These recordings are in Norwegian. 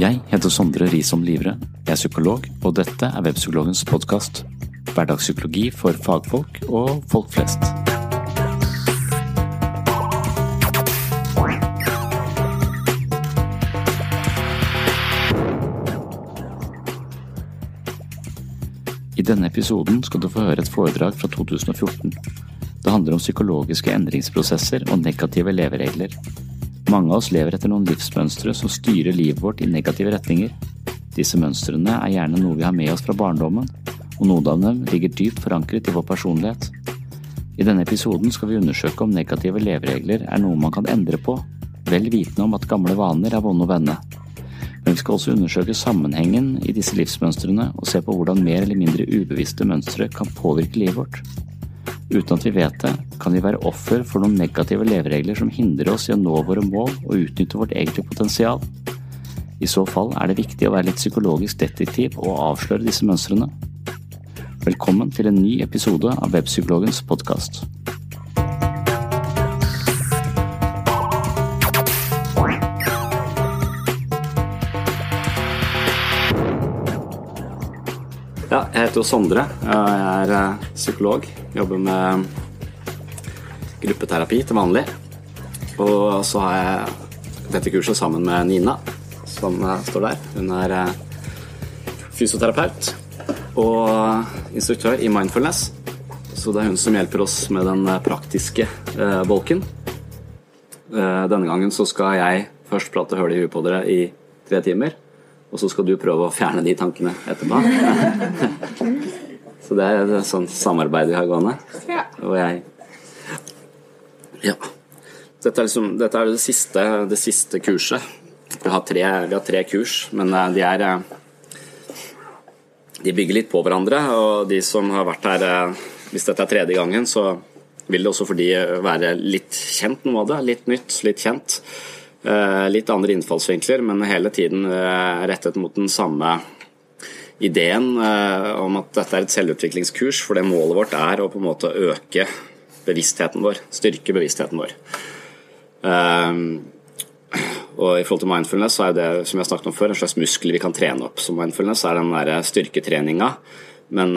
Jeg heter Sondre Risom Livre. Jeg er psykolog, og dette er Webpsykologens podkast. Hverdagspsykologi for fagfolk og folk flest. I denne episoden skal du få høre et foredrag fra 2014. Det handler om psykologiske endringsprosesser og negative leveregler. Mange av oss lever etter noen livsmønstre som styrer livet vårt i negative retninger. Disse mønstrene er gjerne noe vi har med oss fra barndommen, og noen av dem ligger dypt forankret i vår personlighet. I denne episoden skal vi undersøke om negative leveregler er noe man kan endre på, vel vitende om at gamle vaner er vonde å vende. Men vi skal også undersøke sammenhengen i disse livsmønstrene og se på hvordan mer eller mindre ubevisste mønstre kan påvirke livet vårt. Uten at vi vet det, kan vi være offer for noen negative leveregler som hindrer oss i å nå våre mål og utnytte vårt egentlige potensial. I så fall er det viktig å være litt psykologisk detektiv og avsløre disse mønstrene. Velkommen til en ny episode av Webpsykologens podkast. Heter jo Sondre. Jeg er eh, psykolog. Jobber med gruppeterapi til vanlig. Og så har jeg dette kurset sammen med Nina, som eh, står der. Hun er eh, fysioterapeut og instruktør i mindfulness. Så det er hun som hjelper oss med den praktiske bolken. Denne gangen så skal jeg først prate høl i huet på dere i tre timer. Og så skal du prøve å fjerne de tankene etterpå. så det er et sånt samarbeid vi har gående. Ja. Og jeg Ja. Dette er, liksom, dette er det, siste, det siste kurset. Vi har, tre, vi har tre kurs, men eh, de er eh, De bygger litt på hverandre, og de som har vært her eh, Hvis dette er tredje gangen, så vil det også for de være litt kjent noe av det. Litt nytt, litt kjent. Litt andre innfallsvinkler, men hele tiden rettet mot den samme ideen om at dette er et selvutviklingskurs, for det målet vårt er å på en måte øke bevisstheten vår, styrke bevisstheten vår. Og i forhold til mindfulness så er det som jeg har snakket om før, en slags muskel vi kan trene opp. Så mindfulness er den der styrketreninga. Men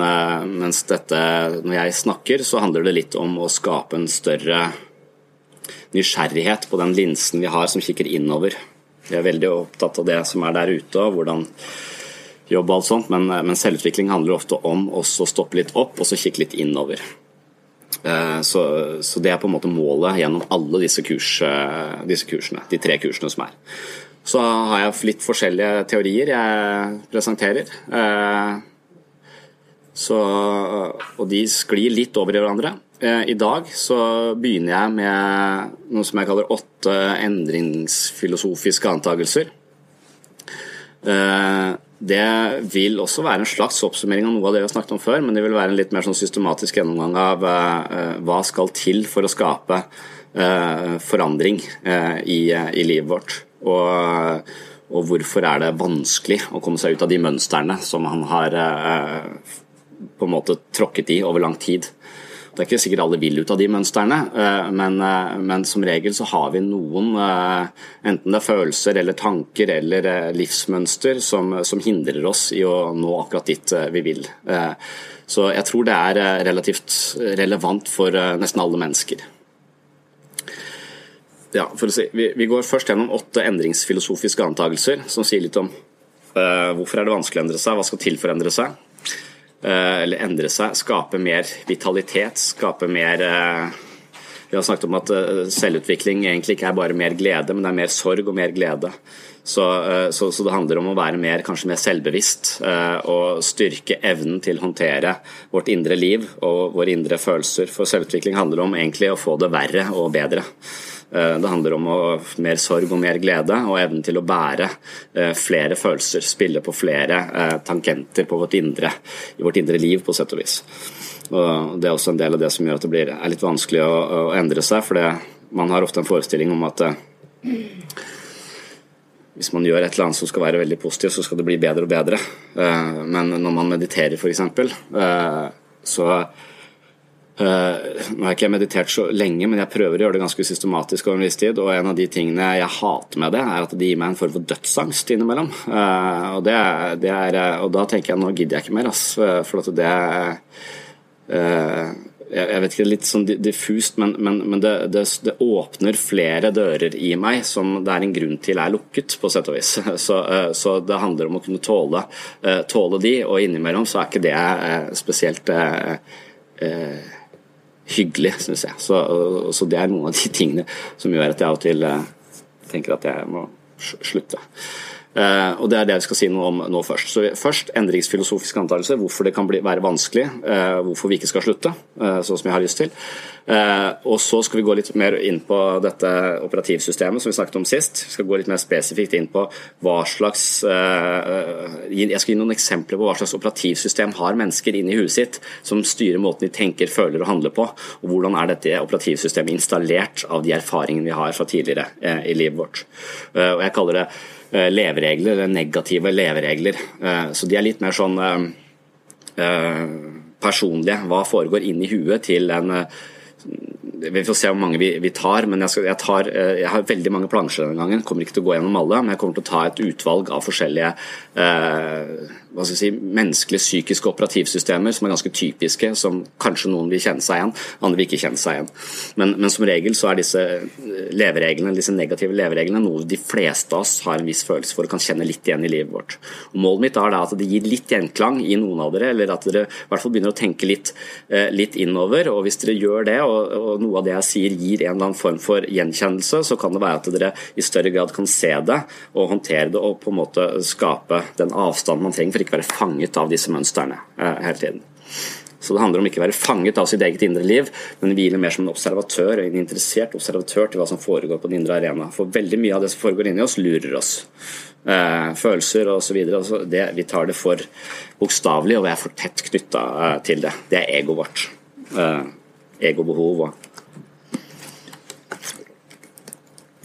mens dette, når jeg snakker, så handler det litt om å skape en større nysgjerrighet på den linsen vi har som kikker innover. Vi er veldig opptatt av det som er der ute, og hvordan jobb og alt sånt, men, men selvutvikling handler ofte om å stoppe litt opp og så kikke litt innover. Så, så, det er på en måte målet gjennom alle disse, kurs, disse kursene, de tre kursene som er. Så har jeg litt forskjellige teorier jeg presenterer. Så, og de sklir litt over i hverandre. I dag så begynner jeg med noe som jeg kaller åtte endringsfilosofiske antakelser. Det vil også være en slags oppsummering av noe av det vi har snakket om før, men det vil være en litt mer sånn systematisk gjennomgang av hva skal til for å skape forandring i, i livet vårt. Og, og, hvorfor er det vanskelig å komme seg ut av de mønstrene som han har på en måte tråkket i over lang tid. Det er ikke sikkert alle vil ut av de mønstrene, eh, men, eh, men, som regel så har vi noen, eh, enten det er følelser eller tanker eller livsmønster, som, som hindrer oss i å nå akkurat dit vi vil. Så jeg tror det er relativt relevant for nesten alle mennesker. Ja, for å si, vi, vi går først gjennom åtte endringsfilosofiske antakelser som sier litt om uh, hvorfor er det vanskelig å endre seg, hva skal til for å endre seg. Eh, eller endre seg, skape mer vitalitet, skape mer eh, Vi har snakket om at eh, selvutvikling egentlig ikke er bare mer glede, men det er mer sorg og mer glede. Så, så, så det handler om å være mer, kanskje mer selvbevisst og styrke evnen til å håndtere vårt indre liv og våre indre følelser. For selvutvikling handler om egentlig å få det verre og bedre. Eh, det handler om mer sorg og mer glede, og evnen til å bære eh, flere følelser. Spille på flere tankenter tangenter på vårt indre, i vårt indre liv, på sett og vis. Og det er også en del av det som gjør at det blir, er litt vanskelig å, å endre seg. For man har ofte en forestilling om at hvis man gjør et eller annet som skal være veldig positivt, så skal det bli bedre og bedre. Men når man mediterer, f.eks., så Uh, nå har ikke jeg meditert så lenge, men jeg prøver å gjøre det ganske systematisk over en viss tid. Og en av de tingene jeg hater med det, er at det gir meg en form for dødsangst innimellom. Uh, og, det, det er, og, da tenker jeg nå gidder jeg ikke mer, ass. For at det uh, jeg vet ikke, litt sånn diffust, men, men, men det, det, det, åpner flere dører i meg som det er en grunn til er lukket, på sett og vis. Så, så det handler om å kunne tåle, tåle de, og innimellom så er ikke det spesielt eh, hyggelig, syns jeg. Så, så, det er noen av de tingene som gjør at jeg av og til eh, tenker at jeg må slutte. Uh, og Det er det vi skal si noe om nå først. Så Først endringsfilosofisk antakelse, hvorfor det kan bli, være vanskelig, uh, hvorfor vi ikke skal slutte, uh, sånn som jeg har lyst til. og Så skal vi gå litt mer inn på dette operativsystemet som vi snakket om sist. Vi skal gå litt mer spesifikt inn på hva slags Jeg skal gi noen eksempler på hva slags operativsystem har mennesker inni huet sitt som styrer måten de tenker, føler og handler på. Og hvordan er dette operativsystemet installert av de erfaringene vi har fra tidligere i livet vårt. og Jeg kaller det Eh, leveregler, eller negative leveregler. Eh, så de er litt mer sånn eh, personlige. Hva foregår inni huet til en vi får se hvor mange vi, tar, men jeg, skal, jeg, tar, eh, jeg, har veldig mange plansjer denne gangen. Kommer ikke til å gå gjennom alle, men jeg kommer til å ta et utvalg av forskjellige eh, hva skal si, menneskelige psykiske operativsystemer som er ganske typiske, som kanskje noen vil kjenne seg igjen, andre vil ikke kjenne seg igjen. Men, men som regel så er disse levereglene, disse negative levereglene noe de fleste av oss har en viss følelse for og kan kjenne litt igjen i livet vårt. Og målet mitt er da at det gir litt gjenklang i noen av dere, eller at dere i hvert fall begynner å tenke litt, eh, litt innover. og Hvis dere gjør det, og, og noe av det jeg sier gir en eller annen form for gjenkjennelse, så kan det være at dere i større grad kan se det og håndtere det og på en måte skape den avstanden man trenger for ikke være fanget av disse mønstrene eh, hele tiden. Så Det handler om ikke å være fanget av sitt eget indre liv, men hvile mer som en observatør, en interessert observatør til hva som foregår på den indre arena. For veldig mye av det som foregår inni oss, lurer oss. Eh, følelser osv. Vi tar det for bokstavelig, og vi er for tett knytta eh, til det. Det er egoet vårt. Eh, egobehov og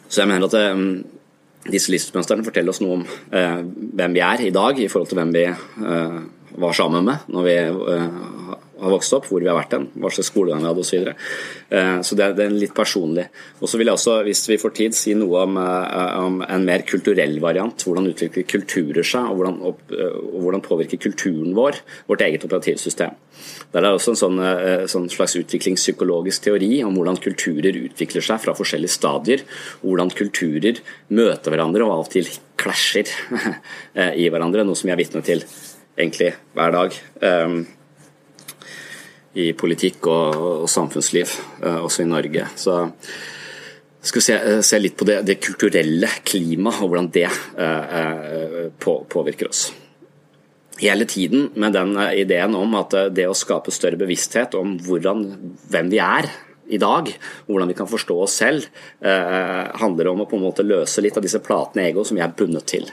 Så jeg mener at um, disse livsmønstrene forteller oss noe om eh, hvem vi er i dag i forhold til hvem vi eh, var sammen med når vi uh, har vokst opp, hvor vi har vært hen, hva slags skolegang vi hadde osv. Så, videre. Eh, så det, er litt personlig. Og så vil jeg også, hvis vi får tid, si noe om, eh, om en mer kulturell variant. Hvordan utvikler kulturer seg, og hvordan, opp, eh, og hvordan, påvirker kulturen vår vårt eget operativsystem. Der er det også en sånn, sånn slags utviklingspsykologisk teori om hvordan kulturer utvikler seg fra forskjellige stadier, og hvordan kulturer møter hverandre og av og til klasjer i hverandre, noe som vi er vitne til egentlig hver dag i politikk og, og samfunnsliv, uh, også i Norge. Så skal vi se, eh, se litt på det, det kulturelle klimaet og hvordan det uh, på, påvirker oss. hele tiden med den ideen om at det å skape større bevissthet om hvordan, hvem vi er i dag, hvordan vi kan forstå oss selv, eh, handler om å på en måte løse litt av disse platene ego som vi er bundet til.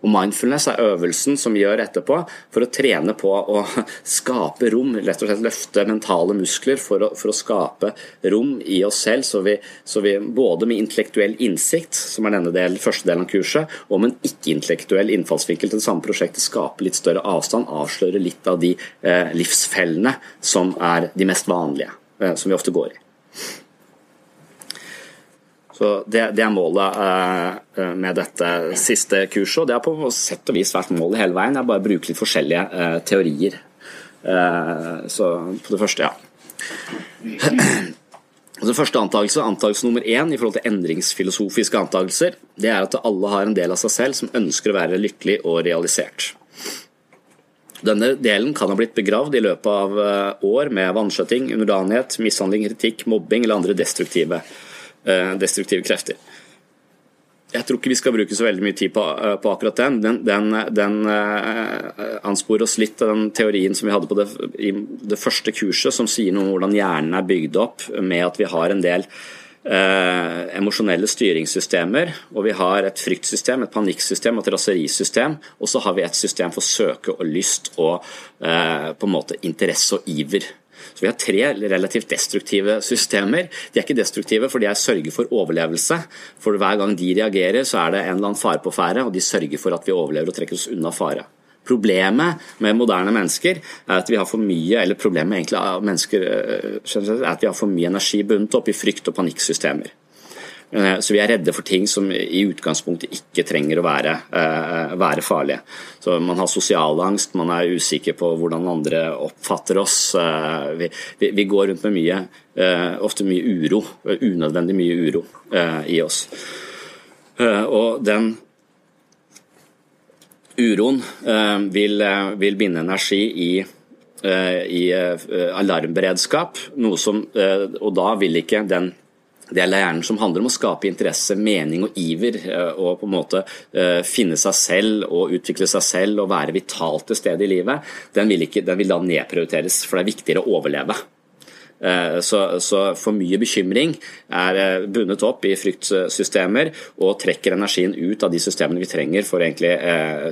Og Mindfulness er øvelsen som vi gjør etterpå for å trene på å skape rom, rett og slett løfte mentale muskler for å, for å skape rom i oss selv, så vi, så vi, både med intellektuell innsikt, som er denne del, første delen av kurset, og med en ikke-intellektuell innfallsvinkel til det samme prosjektet, skape litt større avstand, avsløre litt av de eh, livsfellene som er de mest vanlige, eh, som vi ofte går i. Så det, det, er målet uh, med dette siste kurset, og det har på sett og vis vært målet hele veien. Jeg bare bruker litt forskjellige uh, teorier. Uh, så på det første, ja. Altså første antakelse, antakelse nummer én i forhold til endringsfilosofiske antakelser, det er at alle har en del av seg selv som ønsker å være lykkelig og realisert. Denne delen kan ha blitt begravd i løpet av år med vanskjøtting, underdanighet, mishandling, kritikk, mobbing eller andre destruktive Eh, destruktive krefter. Jeg tror ikke vi skal bruke så veldig mye tid på, eh, på akkurat den. Den, den, den uh, ansporer oss litt av den teorien som vi hadde på det, det første kurset, som sier noe om hvordan hjernen er bygd opp med at vi har en del uh, emosjonelle styringssystemer. Og vi har et fryktsystem, et panikksystem, et raserisystem. Og så har vi et system for søke og lyst og uh, på en måte interesse og iver. Så Vi har tre relativt destruktive systemer. De er ikke destruktive fordi jeg sørger for overlevelse. For hver gang de reagerer, så er det en eller annen fare på ferde, og de sørger for at vi overlever og trekker oss unna fare. Problemet med moderne mennesker er at vi har for mye eller problemet egentlig av mennesker eh, er at vi har for mye energi bundet opp i frykt- og panikksystemer. Eh, så vi er redde for ting som i utgangspunktet ikke trenger å være, eh, være farlige. Så Man har sosial angst, man er usikker på hvordan andre oppfatter oss. Eh, vi, vi, vi går rundt med mye, ofte mye uro, unødvendig mye uro i oss. Og den uroen vil, vil binde energi i i alarmberedskap, noe som, og da vil ikke den del er læreren som handler om å skape interesse, mening og iver, eh, og på en måte eh, finne seg selv og utvikle seg selv og være vitalt til stede i livet, den vil, ikke, den vil da nedprioriteres, for det er viktigere å overleve. Eh, så, så, for mye bekymring er bundet opp i fryktsystemer og trekker energien ut av de systemene vi trenger for å egentlig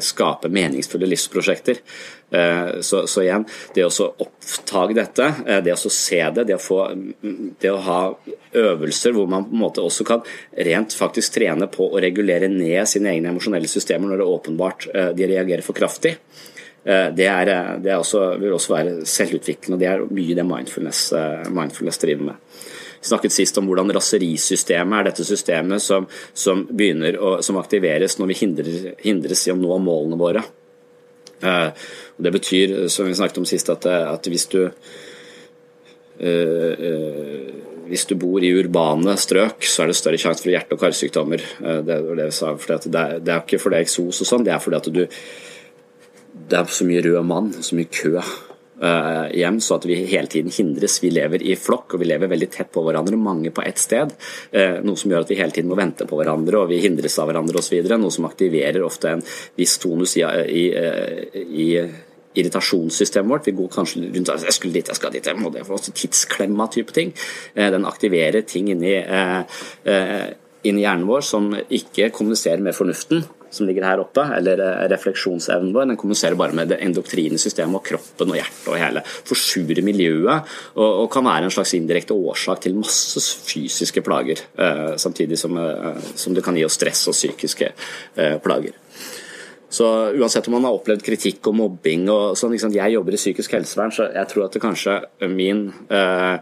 skape meningsfulle livsprosjekter. Eh, så, så, igjen, det å oppdage dette, eh, det å se det, det å, få, det å ha øvelser hvor man på en måte også kan rent faktisk trene på å regulere ned sine egne emosjonelle systemer når det er åpenbart eh, de reagerer for kraftig. Det, er, det er også, vil også være selvutviklende, det er mye det mindfulness, mindfulness driver med. Vi snakket sist om hvordan raserisystemet er dette systemet som, som, å, som aktiveres når vi hindrer, hindres i å nå målene våre. Eh, det betyr, som vi snakket om sist, at, at hvis du eh, eh, hvis du bor i urbane strøk, så er det større sjanse for hjerte- og karsykdommer. Det, det, det er ikke fordi eksos og sånn, det er fordi at du Det er så mye rød mann, så mye kø uh, hjem, så at vi hele tiden hindres. Vi lever i flokk, og vi lever veldig tett på hverandre, mange på ett sted. Uh, noe som gjør at vi hele tiden må vente på hverandre, og vi hindres av hverandre osv. Noe som aktiverer ofte en viss tonus i, i, i irritasjonssystemet vårt. Vi går kanskje rundt jeg skulle dit, jeg skal dit, jeg må det. Også tidsklemma type ting. Eh, den aktiverer ting inni, inni hjernen vår som ikke kommuniserer med fornuften som ligger her oppe, eller eh, refleksjonsevnen vår, den kommuniserer bare med det endoktrine systemet og kroppen og hjertet og hele. Forsurer miljøet og, og, kan være en slags indirekte årsak til masse fysiske plager. Eh, samtidig som, eh, som, det kan gi oss stress og psykiske eh, plager. Så Uansett om man har opplevd kritikk og mobbing og sånn, Jeg jobber i psykisk helsevern, så jeg tror at det kanskje min eh,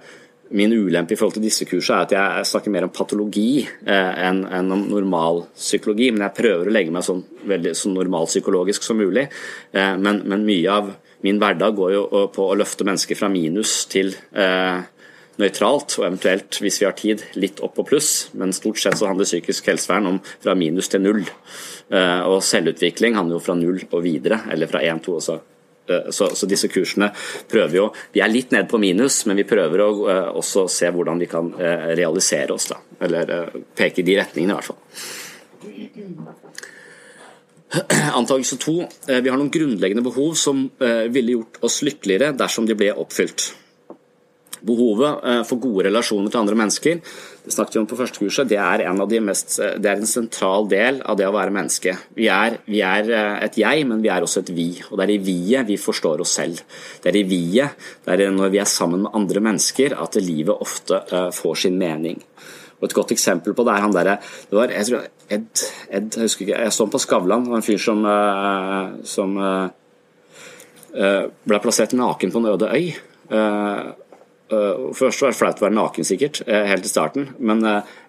Min ulempe i forhold til disse kursene er at jeg snakker mer om patologi eh, enn, enn om normalpsykologi. Men jeg prøver å legge meg sånn veldig så normalpsykologisk som mulig. Eh, men, men, mye av min hverdag går jo på å løfte mennesker fra minus til eh, nøytralt, og eventuelt, hvis vi har tid, litt opp på pluss. Men stort sett så handler psykisk helsevern om fra minus til null. Og selvutvikling handler jo fra null og videre, eller fra én, to og så så, så, disse kursene prøver jo Vi er litt ned på minus, men vi prøver å uh, også se hvordan vi kan uh, realisere oss. da, Eller peke i de retningene, i hvert fall. Antakelse to. Eh, vi har noen grunnleggende behov som eh, ville gjort oss lykkeligere dersom de ble oppfylt. Behovet eh, for gode relasjoner til andre mennesker det snakket vi om på første kurset, det er, en, de mest, det er en sentral del av det å være menneske. Vi er, vi er, et jeg, men vi er også et vi. Og det er i vi-et vi forstår oss selv. Det er i vi-et, det er når vi er sammen med andre mennesker, at livet ofte får sin mening. Og Et godt eksempel på det er han derre Det var jeg tror Ed, Ed Jeg husker ikke, jeg så ham på Skavlan. En fyr som, som ble plassert naken på en øde øy. Uh, først var det flaut å være naken, sikkert, helt i starten. Men,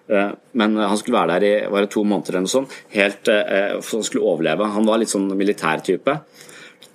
men, han skulle være der i var det to måneder eller noe sånt, helt, for han skulle overleve. Han var litt sånn militærtype.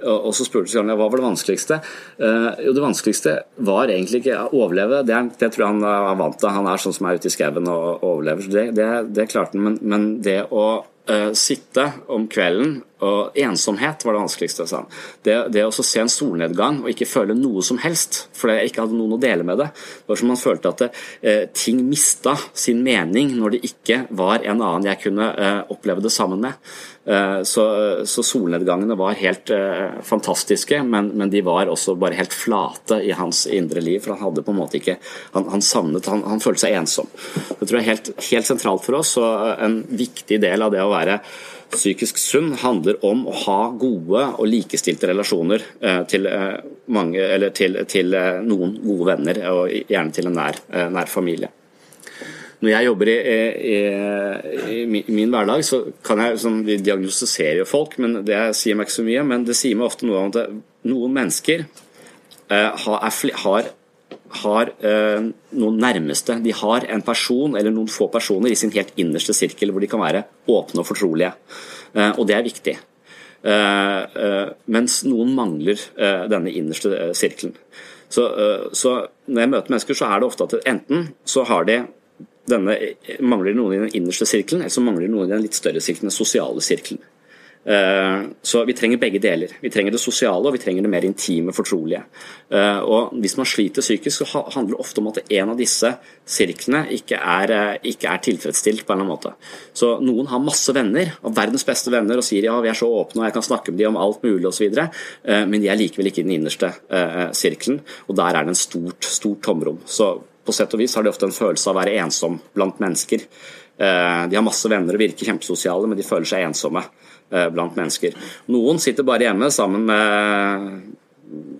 Og så spurte han hva var det vanskeligste. Jo, Det vanskeligste var egentlig ikke å overleve, det, er, det tror jeg han er vant til. Han er sånn som er ute i skauen og overlever, så det, det, det klarte han. Men, men, det å uh, sitte om kvelden og ensomhet var det vanskeligste, han. Det, det å se en solnedgang og ikke føle noe som helst, fordi jeg ikke hadde noen å dele med det. Det var som man følte at det, eh, ting mista sin mening når det ikke var en annen jeg kunne eh, oppleve det sammen med. Eh, så, så, solnedgangene var helt eh, fantastiske, men, men, de var også bare helt flate i hans indre liv. For han hadde på en måte ikke Han, han savnet han, han, følte seg ensom. Det tror jeg er helt, helt sentralt for oss, og en viktig del av det å være psykisk sunn handler om å ha gode og likestilte relasjoner eh, til, eh, mange, til, til eh, noen gode venner, og gjerne til en nær, nær familie. Når jeg jobber i, i, i, min hverdag, så kan jeg sånn, Vi diagnostiserer jo folk, men det sier meg ikke så mye. Men det sier meg ofte noe om at noen mennesker har, har har eh, noen nærmeste. De har en person eller noen få personer i sin helt innerste sirkel hvor de kan være åpne og fortrolige. Eh, og det er viktig. Eh, eh mens noen mangler eh, denne innerste eh, sirkelen. Så, så, når jeg møter mennesker, så er det ofte at enten så har de denne, mangler noen i den innerste sirkelen, eller så mangler noen i den litt større sirkelen, den sosiale sirkelen. Eh, så vi trenger begge deler. Vi trenger det sosiale og vi trenger det mer intime, fortrolige. Eh, og Hvis man sliter psykisk, så handler det ofte om at en av disse sirklene ikke er, eh, ikke er tilfredsstilt. på en eller annen måte. Så Noen har masse venner, og verdens beste venner, og sier ja, vi er så åpne og jeg kan snakke med dem om alt mulig osv., men de er likevel ikke i den innerste sirkelen, og der er det en stort, stort tomrom. Så på sett og vis har de ofte en følelse av å være ensom blant mennesker. De har masse venner og virker kjempesosiale, men de føler seg ensomme. Eh, blant mennesker. Noen sitter bare hjemme sammen med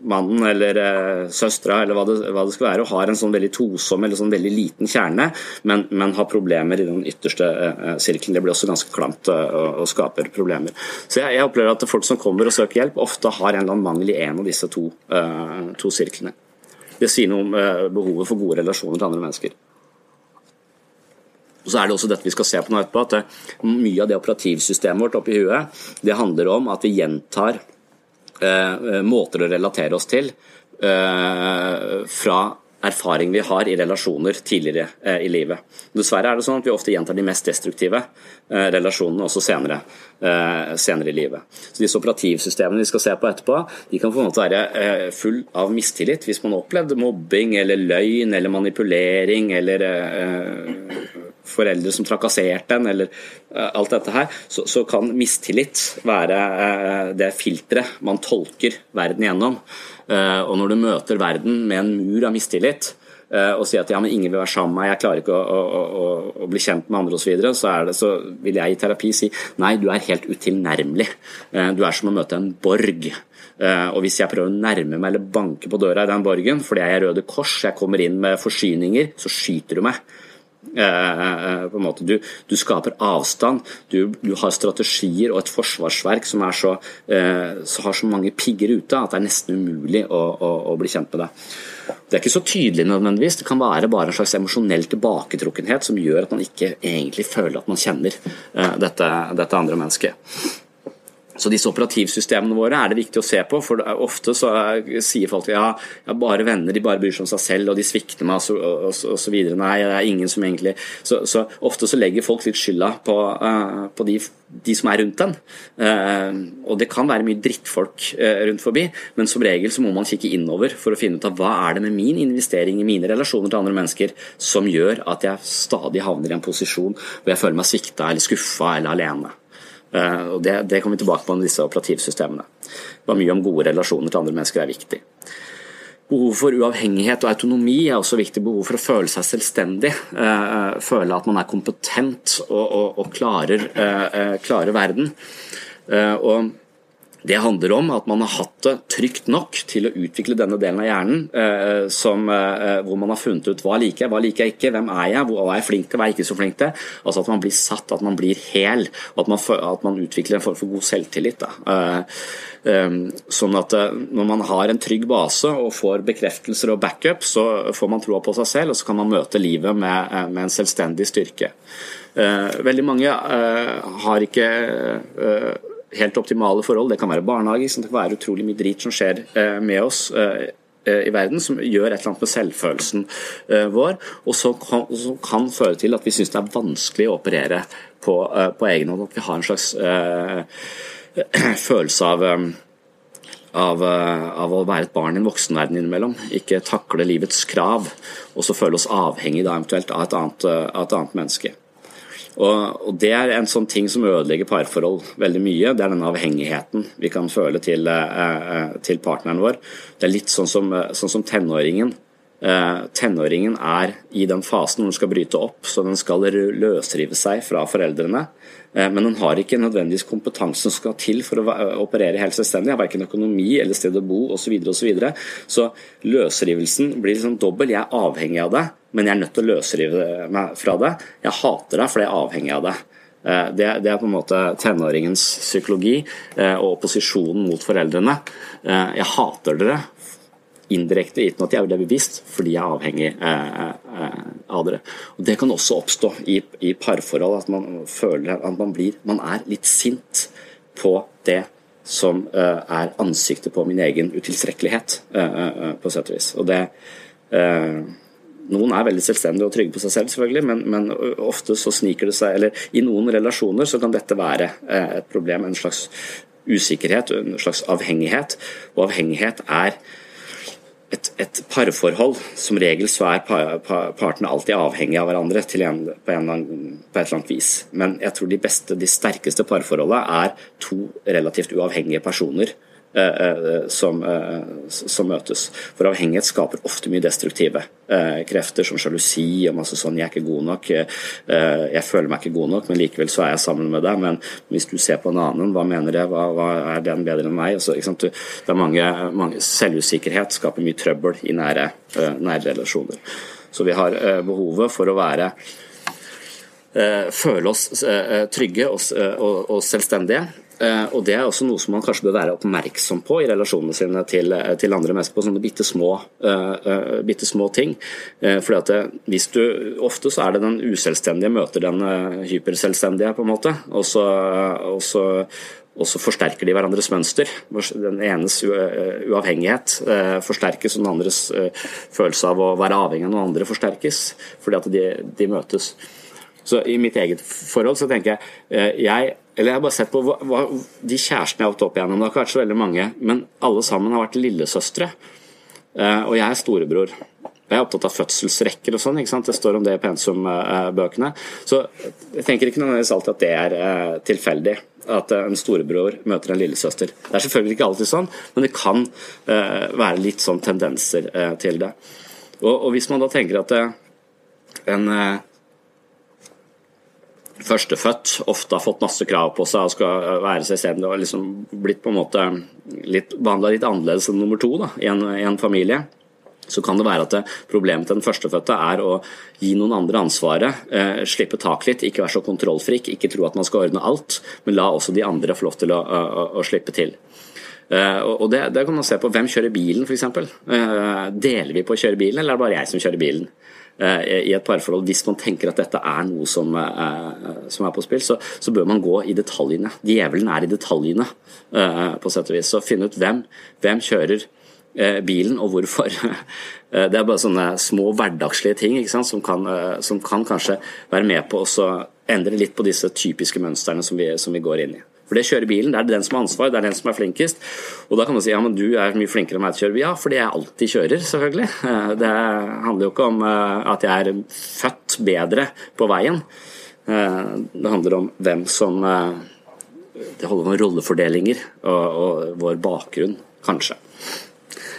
mannen eller eh, søstera eller hva det, hva det, skal være, og har en sånn veldig tosom eller sånn veldig liten kjerne, men, men har problemer i den ytterste eh, sirkelen. Det blir også ganske klamt eh, og, skaper problemer. Så jeg, jeg, opplever at folk som kommer og søker hjelp, ofte har en eller annen mangel i en av disse to, eh, to sirklene. Det sier noe om eh, behovet for gode relasjoner til andre mennesker. Og så er det også dette vi skal se på nå etterpå, at Mye av det operativsystemet vårt oppi huet det handler om at vi gjentar eh, måter å relatere oss til eh, fra erfaring vi har i relasjoner tidligere eh, i livet. Dessverre er det sånn at vi ofte gjentar de mest destruktive eh, relasjonene også senere, eh, senere, i livet. Så Disse operativsystemene vi skal se på etterpå, de kan på en måte være eh, full av mistillit hvis man opplevde mobbing eller løgn eller manipulering eller foreldre som trakasserte en, eller uh, alt dette her, så, så kan mistillit være uh, det filteret man tolker verden gjennom. Uh, og når du møter verden med en mur av mistillit, og sier at ja, men ingen vil være sammen med meg, jeg klarer ikke å, å, å, å bli kjent med andre osv., så, videre, så, så vil jeg i terapi si nei, du er helt utilnærmelig. Du er som å møte en borg. Og Hvis jeg prøver å nærme meg eller banke på døra i den borgen fordi jeg er Røde Kors, jeg kommer inn med forsyninger, så skyter du meg. Eh, eh, på en måte. Du, du skaper avstand, du, du, har strategier og et forsvarsverk som så, eh, så har så mange pigger ute at det er nesten umulig å, å, å, bli kjent med deg. Det er ikke så tydelig nødvendigvis, det kan være bare en slags emosjonell tilbaketrukkenhet som gjør at man ikke egentlig føler at man kjenner dette, dette andre mennesket. Så disse operativsystemene våre er det viktig å se på, for ofte så sier folk ja, jeg bare venner, de bare bryr seg om seg selv, og de svikter meg osv. Nei, det er ingen som egentlig så, så, ofte så legger folk litt skylda på, uh, på de, de, som er rundt en. Uh, og det kan være mye drittfolk uh, rundt forbi, men som regel så må man kikke innover for å finne ut av hva er det med min investering i mine relasjoner til andre mennesker som gjør at jeg stadig havner i en posisjon hvor jeg føler meg svikta eller skuffa eller alene. Og det, det kommer vi tilbake på med disse operativsystemene. Det mye om gode relasjoner til andre mennesker er viktig. Behov for uavhengighet og autonomi er også viktig. Behov for å føle seg selvstendig. Føle at man er kompetent og, og, og klarer, klarer, verden. Og det handler om at man har hatt det trygt nok til å utvikle denne delen av hjernen, eh, som, eh, hvor man har funnet ut hva liker jeg, hva liker jeg ikke, hvem er jeg, hva er jeg flink til, hva er jeg ikke så flink til. Altså At man blir satt, at man blir hel, og at man, at man utvikler en form for god selvtillit. Eh, eh, sånn at eh, når man har en trygg base og får bekreftelser og backup, så får man troa på seg selv, og så kan man møte livet med, eh, med en selvstendig styrke. veldig mange har ikke helt optimale forhold. Det kan være barnehage, det kan være utrolig mye drit som skjer eh, med oss eh, eh, i verden som gjør et eller annet med selvfølelsen vår, og som kan, kan føre til at vi syns det er vanskelig å operere på, på egen hånd. At vi har en slags uh, følelse av av, av, å være et barn i en voksenverden innimellom. Ikke takle livets krav, og så føle oss avhengig da eventuelt av et annet, av et annet menneske. Og, og, Det er en sånn ting som ødelegger parforhold veldig mye. Det er den avhengigheten vi kan føle til, eh, eh, til partneren vår. Det er litt sånn som, eh, sånn som tenåringen. tenåringen er i den fasen hvor den skal bryte opp, så den skal løsrive seg fra foreldrene. Men den har ikke nødvendigvis kompetansen som skal til for å operere helt selvstendig. Har verken økonomi eller sted å bo osv. Så, så, videre. så løsrivelsen blir liksom dobbel. Jeg er avhengig av det men jeg er nødt til å løsrive meg fra det. Jeg hater deg fordi jeg er avhengig av det. Eh, det, det, er på en måte tenåringens psykologi eh, og opposisjonen mot foreldrene. Eh, jeg hater dere indirekte, uten at jeg er bevisst, fordi jeg er avhengig av dere. Og Det kan også oppstå i, i parforhold, at man føler at man, blir, man er litt sint på det som er ansiktet på min egen utilstrekkelighet, på sett og vis. Og det noen er veldig selvstendige og trygge på seg selv, selvfølgelig, men, men, ofte så sniker det seg Eller i noen relasjoner så kan dette være eh, et problem, en slags usikkerhet, en slags avhengighet. Og avhengighet er et, et parforhold. Som regel så er partene alltid avhengige av hverandre en, på, en, på, et eller annet vis. Men jeg tror de beste, de sterkeste parforholdene er to relativt uavhengige personer som, eh, som, møtes. For avhengighet skaper ofte mye destruktive krefter, som sjalusi og masse sånn 'jeg er ikke god nok', 'jeg føler meg ikke god nok, men likevel så er jeg sammen med deg', men hvis du ser på en annen, hva mener jeg, hva, hva er den bedre enn meg? Altså, det er mange, mange, Selvusikkerhet skaper mye trøbbel i nære, nære relasjoner. Så vi har behovet for å være føle oss trygge og selvstendige. Eh, og Det er også noe som man kanskje bør være oppmerksom på i relasjonene sine til, eh, til andre mennesker, på sånne bitte små, uh, bitte små ting. Uh, fordi at det, hvis du, Ofte så er det den uselvstendige møter den uh, hyperselvstendige, på en måte. Og så, og, så, og så, forsterker de hverandres mønster. Den enes uavhengighet forsterkes, og den andres følelse av å være avhengig av noen andre forsterkes. Fordi at de, de møtes. Så I mitt eget forhold så tenker jeg jeg eller jeg har bare sett på hva, hva, de kjærestene jeg har hatt opp igjennom. Det har ikke vært så veldig mange, men alle sammen har vært lillesøstre. Uh, og jeg er storebror. Jeg er opptatt av fødselsrekker og sånn. ikke sant? Det står om det i pensum-bøkene. Så jeg tenker ikke nødvendigvis alltid at det er uh, tilfeldig. At uh, en storebror møter en lillesøster. Det er selvfølgelig ikke alltid sånn, men det kan være litt sånn tendenser til det. Og, og, hvis man da tenker at en førstefødt ofte har fått masse krav på seg og skal være seg selv og liksom blitt på en måte litt, behandla litt annerledes enn nummer to da, i, en, i en familie, så kan det være at problemet til den førstefødte er å gi noen andre ansvaret, eh, slippe tak litt, ikke være så kontrollfrik, ikke tro at man skal ordne alt, men la også de andre få lov til å, å, å slippe til. Eh, og det, det, kan man se på hvem kjører bilen, f.eks. Eh, deler vi på å kjøre bilen, eller er det bare jeg som kjører bilen? Eh, i et parforhold, hvis man tenker at dette er noe som, eh, som er på spill, så, så, bør man gå i detaljene. Djevelen er i detaljene, eh, på sett og vis. Så finne ut hvem, hvem kjører bilen, og hvorfor. Det er bare sånne små hverdagslige ting som kan, som, kan, kanskje være med på å endre litt på disse typiske mønstrene som som vi går inn i. For det kjører bilen, det er den som har ansvar, det er den som er flinkest. Og da kan man si ja, men du er mye flinkere enn meg til å kjøre bil. Ja, fordi jeg alltid kjører, selvfølgelig. Eh, det handler jo ikke om eh, at jeg er født bedre på veien. Eh, det handler om hvem som det holder med rollefordelinger og, og vår bakgrunn, kanskje.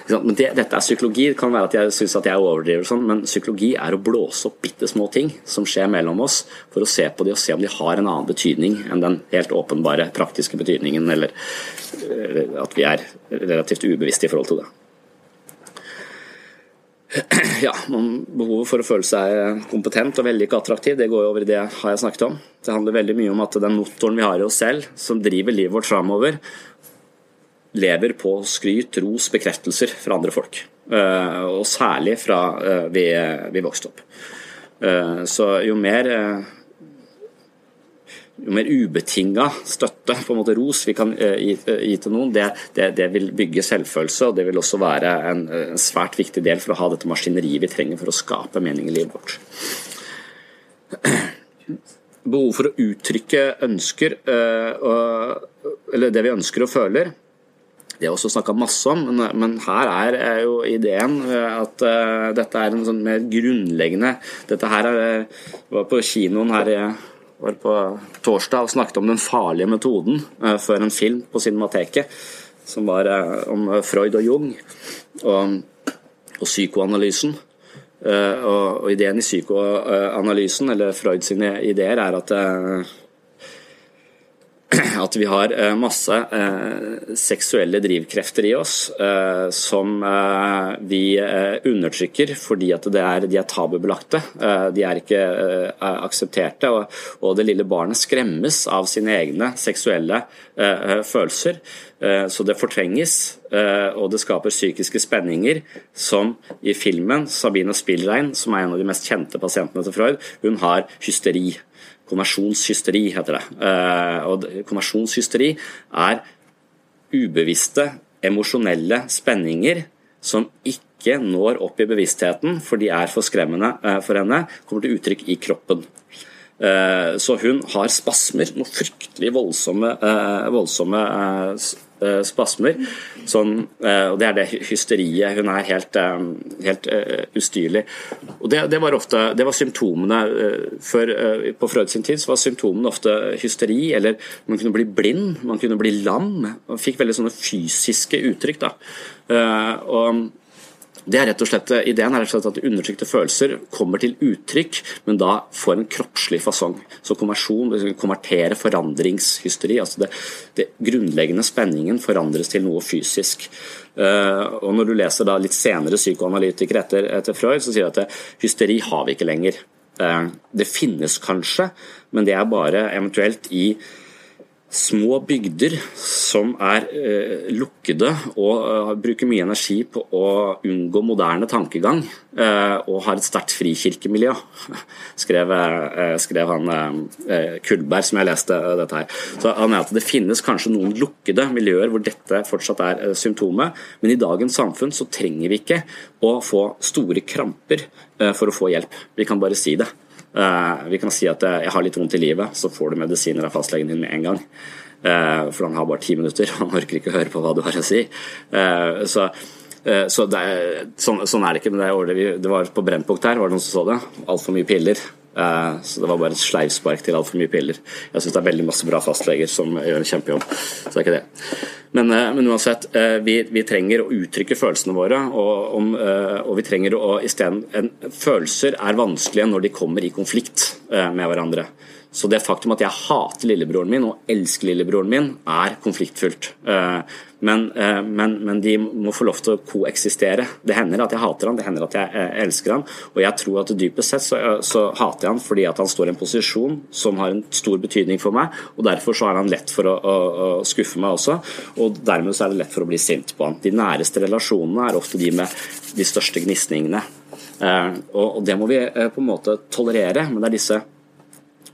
Men det, dette er psykologi. Det kan være at jeg syns at jeg overdriver, sånn, men psykologi er å blåse opp bitte små ting som skjer mellom oss, for å se på de og se om de har en annen betydning enn den helt åpenbare praktiske betydningen, eller, at vi er relativt ubevisste i forhold til det. Ja, Behovet for å føle seg kompetent og veldig ikke attraktiv, det går jo over i det har jeg snakket om. Det handler veldig mye om at den motoren vi har i oss selv, som driver livet vårt framover, lever på skryt, ros, bekreftelser fra andre folk. Eh, og særlig fra eh, vi, vi vokste opp. Eh, så jo mer jo mer ubetinga støtte, på en måte ros, vi kan gi, gi til noen, det, det, det, vil bygge selvfølelse, og det vil også være en, en, svært viktig del for å ha dette maskineriet vi trenger for å skape mening i livet vårt. Behov for å uttrykke ønsker, eller det vi ønsker og føler, det er også snakka masse om, men, her er, jo ideen at uh, dette er en sånn mer grunnleggende Dette her er, eh, var på kinoen her i var på torsdag og snakket om den farlige metoden uh, før en film på Cinemateket, som var om Freud og Jung og, og psykoanalysen. Og, og, ideen i psykoanalysen, eller Freud sine ideer, er at at vi har eh, masse eh, seksuelle drivkrefter i oss eh, som vi undertrykker fordi at er, de er tabubelagte. De er ikke aksepterte, og det lille barnet skremmes av sine egne seksuelle følelser. Så det fortrenges, og det skaper psykiske spenninger som i filmen Sabine Spillrein, som er en av de mest kjente pasientene til Freud, hun har hysteri. Konversjonshysteri heter det. Eh, og konversjonshysteri er ubevisste, emosjonelle spenninger som ikke når opp i bevisstheten, for de er for skremmende eh, for henne, kommer til uttrykk i kroppen. Eh, så hun har spasmer, noe fryktelig voldsomme, voldsomme Eh, spasmer. Sånn, eh, og Det er det hysteriet. Hun er helt, eh, helt ustyrlig. Og det, det, var ofte, det var symptomene for, På Freud sin tid så var symptomene ofte hysteri, eller man kunne bli blind, man kunne bli lam. Man fikk veldig sånne fysiske uttrykk. da. Og det er rett og slett, Ideen er rett og slett at undertrykte følelser kommer til uttrykk, men da får en kroppslig fasong. Så konversjon, konvertere forandringshysteri. altså det, det grunnleggende spenningen forandres til noe fysisk. Uh, og Når du leser da litt senere psykoanalytikere etter, etter Freud, så sier de at hysteri har vi ikke lenger. Uh, det finnes kanskje, men det er bare eventuelt i små bygder som er eh, lukkede og uh, bruker mye energi på å unngå moderne tankegang, uh, og har et sterkt frikirkemiljø, skrev, uh, skrev han Kullberg, som jeg leste dette her. Så han mener at Det finnes kanskje noen lukkede miljøer hvor dette fortsatt er symptomet, men i dagens samfunn så trenger vi ikke å få store kramper for å få hjelp. Vi kan bare si det. Eh, vi kan si at eh, jeg har litt vondt i livet, så får du medisiner av fastlegen din med en gang. Eh, for han har bare ti minutter, han orker ikke å høre på hva du har å si. Så, så er, sånn, sånn, er det ikke. men det, er, det var På Brennpunkt her var det noen som så det. Altfor mye piller. Eh, så det var bare et sleivspark til altfor mye piller. Jeg syns det er veldig masse bra fastleger som gjør en kjempejobb. Så det er ikke det. Men, eh, men uansett, eh, vi, vi, trenger å uttrykke følelsene våre, og, om, og vi trenger å isteden Følelser er vanskelige når de kommer i konflikt med hverandre. Så det faktum at jeg hater lillebroren min og elsker lillebroren min, er konfliktfullt. Eh, men, eh, men, men, de må få lov til å koeksistere. Det hender at jeg hater han, det hender at jeg eh, elsker han. Og jeg tror at dypest sett så, så hater jeg han fordi at han står i en posisjon som har en stor betydning for meg, og derfor så er han lett for å, å, å skuffe meg også. Og dermed så er det lett for å bli sint på han. De næreste relasjonene er ofte de med de største gnisningene. Og det må vi på en måte tolerere, men det er disse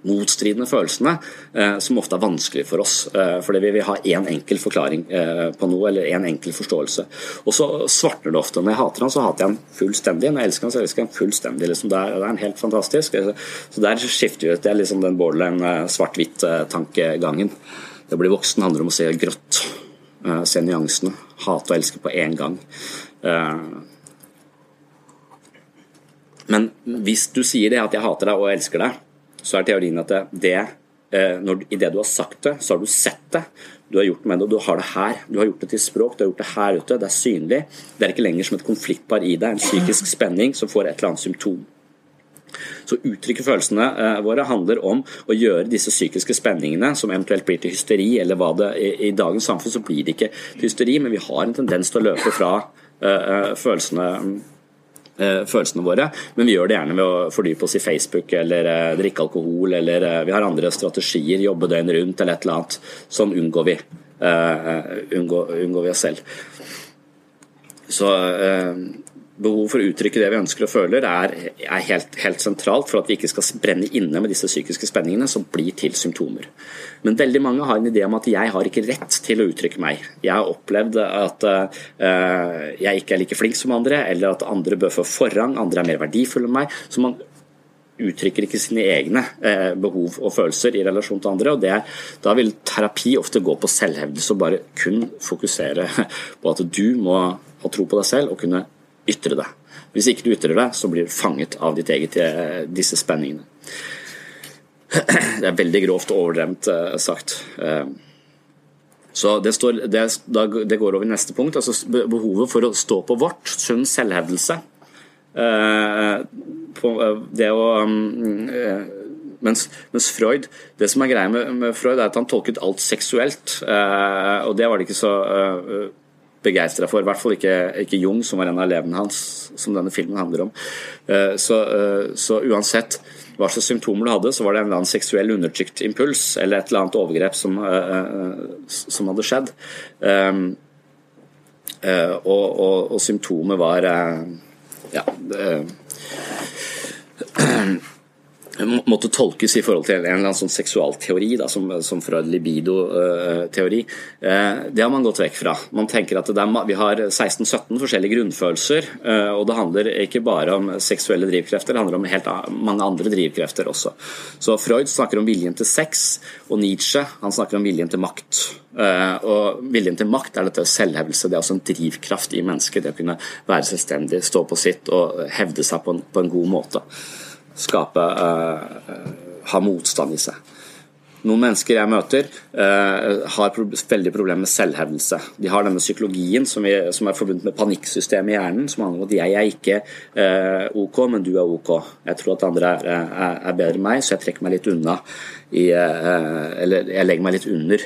motstridende følelsene eh, som ofte er vanskelig for oss. Eh, fordi vi vil ha én en enkel forklaring eh, på noe, eller én en enkel forståelse. Og så svartner det ofte. Når jeg hater han, så hater jeg han fullstendig. Når jeg elsker han, så elsker jeg han fullstendig. Liksom. Det, er, det, er, en helt fantastisk. Så der skifter ut. Det er liksom den borderline svart-hvitt-tankegangen. Det å bli voksen handler om å se grått. Se nyansene. Hate og elske på én gang. Men hvis du sier det at jeg hater deg og elsker deg, så er teorien at det, det når, I det du har sagt det, så har du sett det. Du har gjort med det, og du har det her. Du har gjort det til språk, du har gjort det her ute. Det er synlig. Det er ikke lenger som et konfliktpar i deg, en psykisk spenning som får et eller annet symptom. Så uttrykke følelsene våre handler om å gjøre disse psykiske spenningene, som eventuelt blir til hysteri, eller hva det i, i dagens samfunn så blir det ikke til hysteri, men vi har en tendens til å løpe fra uh, følelsene Eh, følelsene våre, men vi gjør det gjerne ved å fordype oss i Facebook eller eh, drikke alkohol, eller eh, vi har andre strategier, jobbe døgnet rundt eller et eller annet. Sånn unngår vi, unngår, unngår vi oss selv. Så behov for å uttrykke det vi ønsker og føler, er, er helt, helt, sentralt for at vi ikke skal brenne inne med disse psykiske spenningene som blir til symptomer. Men veldig mange har en idé om at jeg har ikke rett til å uttrykke meg. Jeg har opplevd at uh, jeg ikke er like flink som andre, eller at andre bør få forrang, andre er mer verdifulle enn meg. så man uttrykker ikke sine egne eh, behov og følelser i relasjon til andre. og det, Da vil terapi ofte gå på selvhevdelse og bare kun fokusere på at du må ha tro på deg selv og kunne ytre det. Hvis ikke du ytrer det, så blir du fanget av ditt eget, eh, disse spenningene. Det er veldig grovt og overdrevet eh, sagt. Eh, så det, står, det, det, går over i neste punkt, altså behovet for å stå på vårt, sunn selvhevdelse. Det å mens, mens, Freud, det som er greia med, med, Freud, er at han tolket alt seksuelt. og det var det ikke så begeistra for. I hvert fall ikke, ikke, Jung, som var en av elevene hans, som denne filmen handler om. Eh, så, eh, så, uansett hva slags symptomer du hadde, så var det en eller annen seksuell undertrykt impuls eller et eller annet overgrep som, eh, som hadde skjedd. Og, og, og symptomet var ja, måtte tolkes i forhold til en eller annen sånn seksualteori, da, som, som Freud libido-teori. Eh, det har man gått vekk fra. Man tenker at er, Vi har 16-17 forskjellige grunnfølelser, eh, og det handler ikke bare om seksuelle drivkrefter, det handler om helt mange andre drivkrefter også. Så Freud snakker om viljen til sex, og Nietzsche han snakker om viljen til makt. Eh, og Viljen til makt er dette selvhevelse. det er også en drivkraft i mennesket. Det å kunne være selvstendig, stå på sitt og hevde seg på en, på en god måte skape uh, ha motstand i seg. Noen mennesker jeg møter, uh, har pro veldig problemer med selvhevdelse. De har denne psykologien som, vi, som er forbundet med panikksystemet i hjernen, som handler om at jeg er ikke uh, OK, men du er OK. Jeg tror at andre er, er, er bedre enn meg, så jeg trekker meg litt unna. I, eller jeg legger meg litt under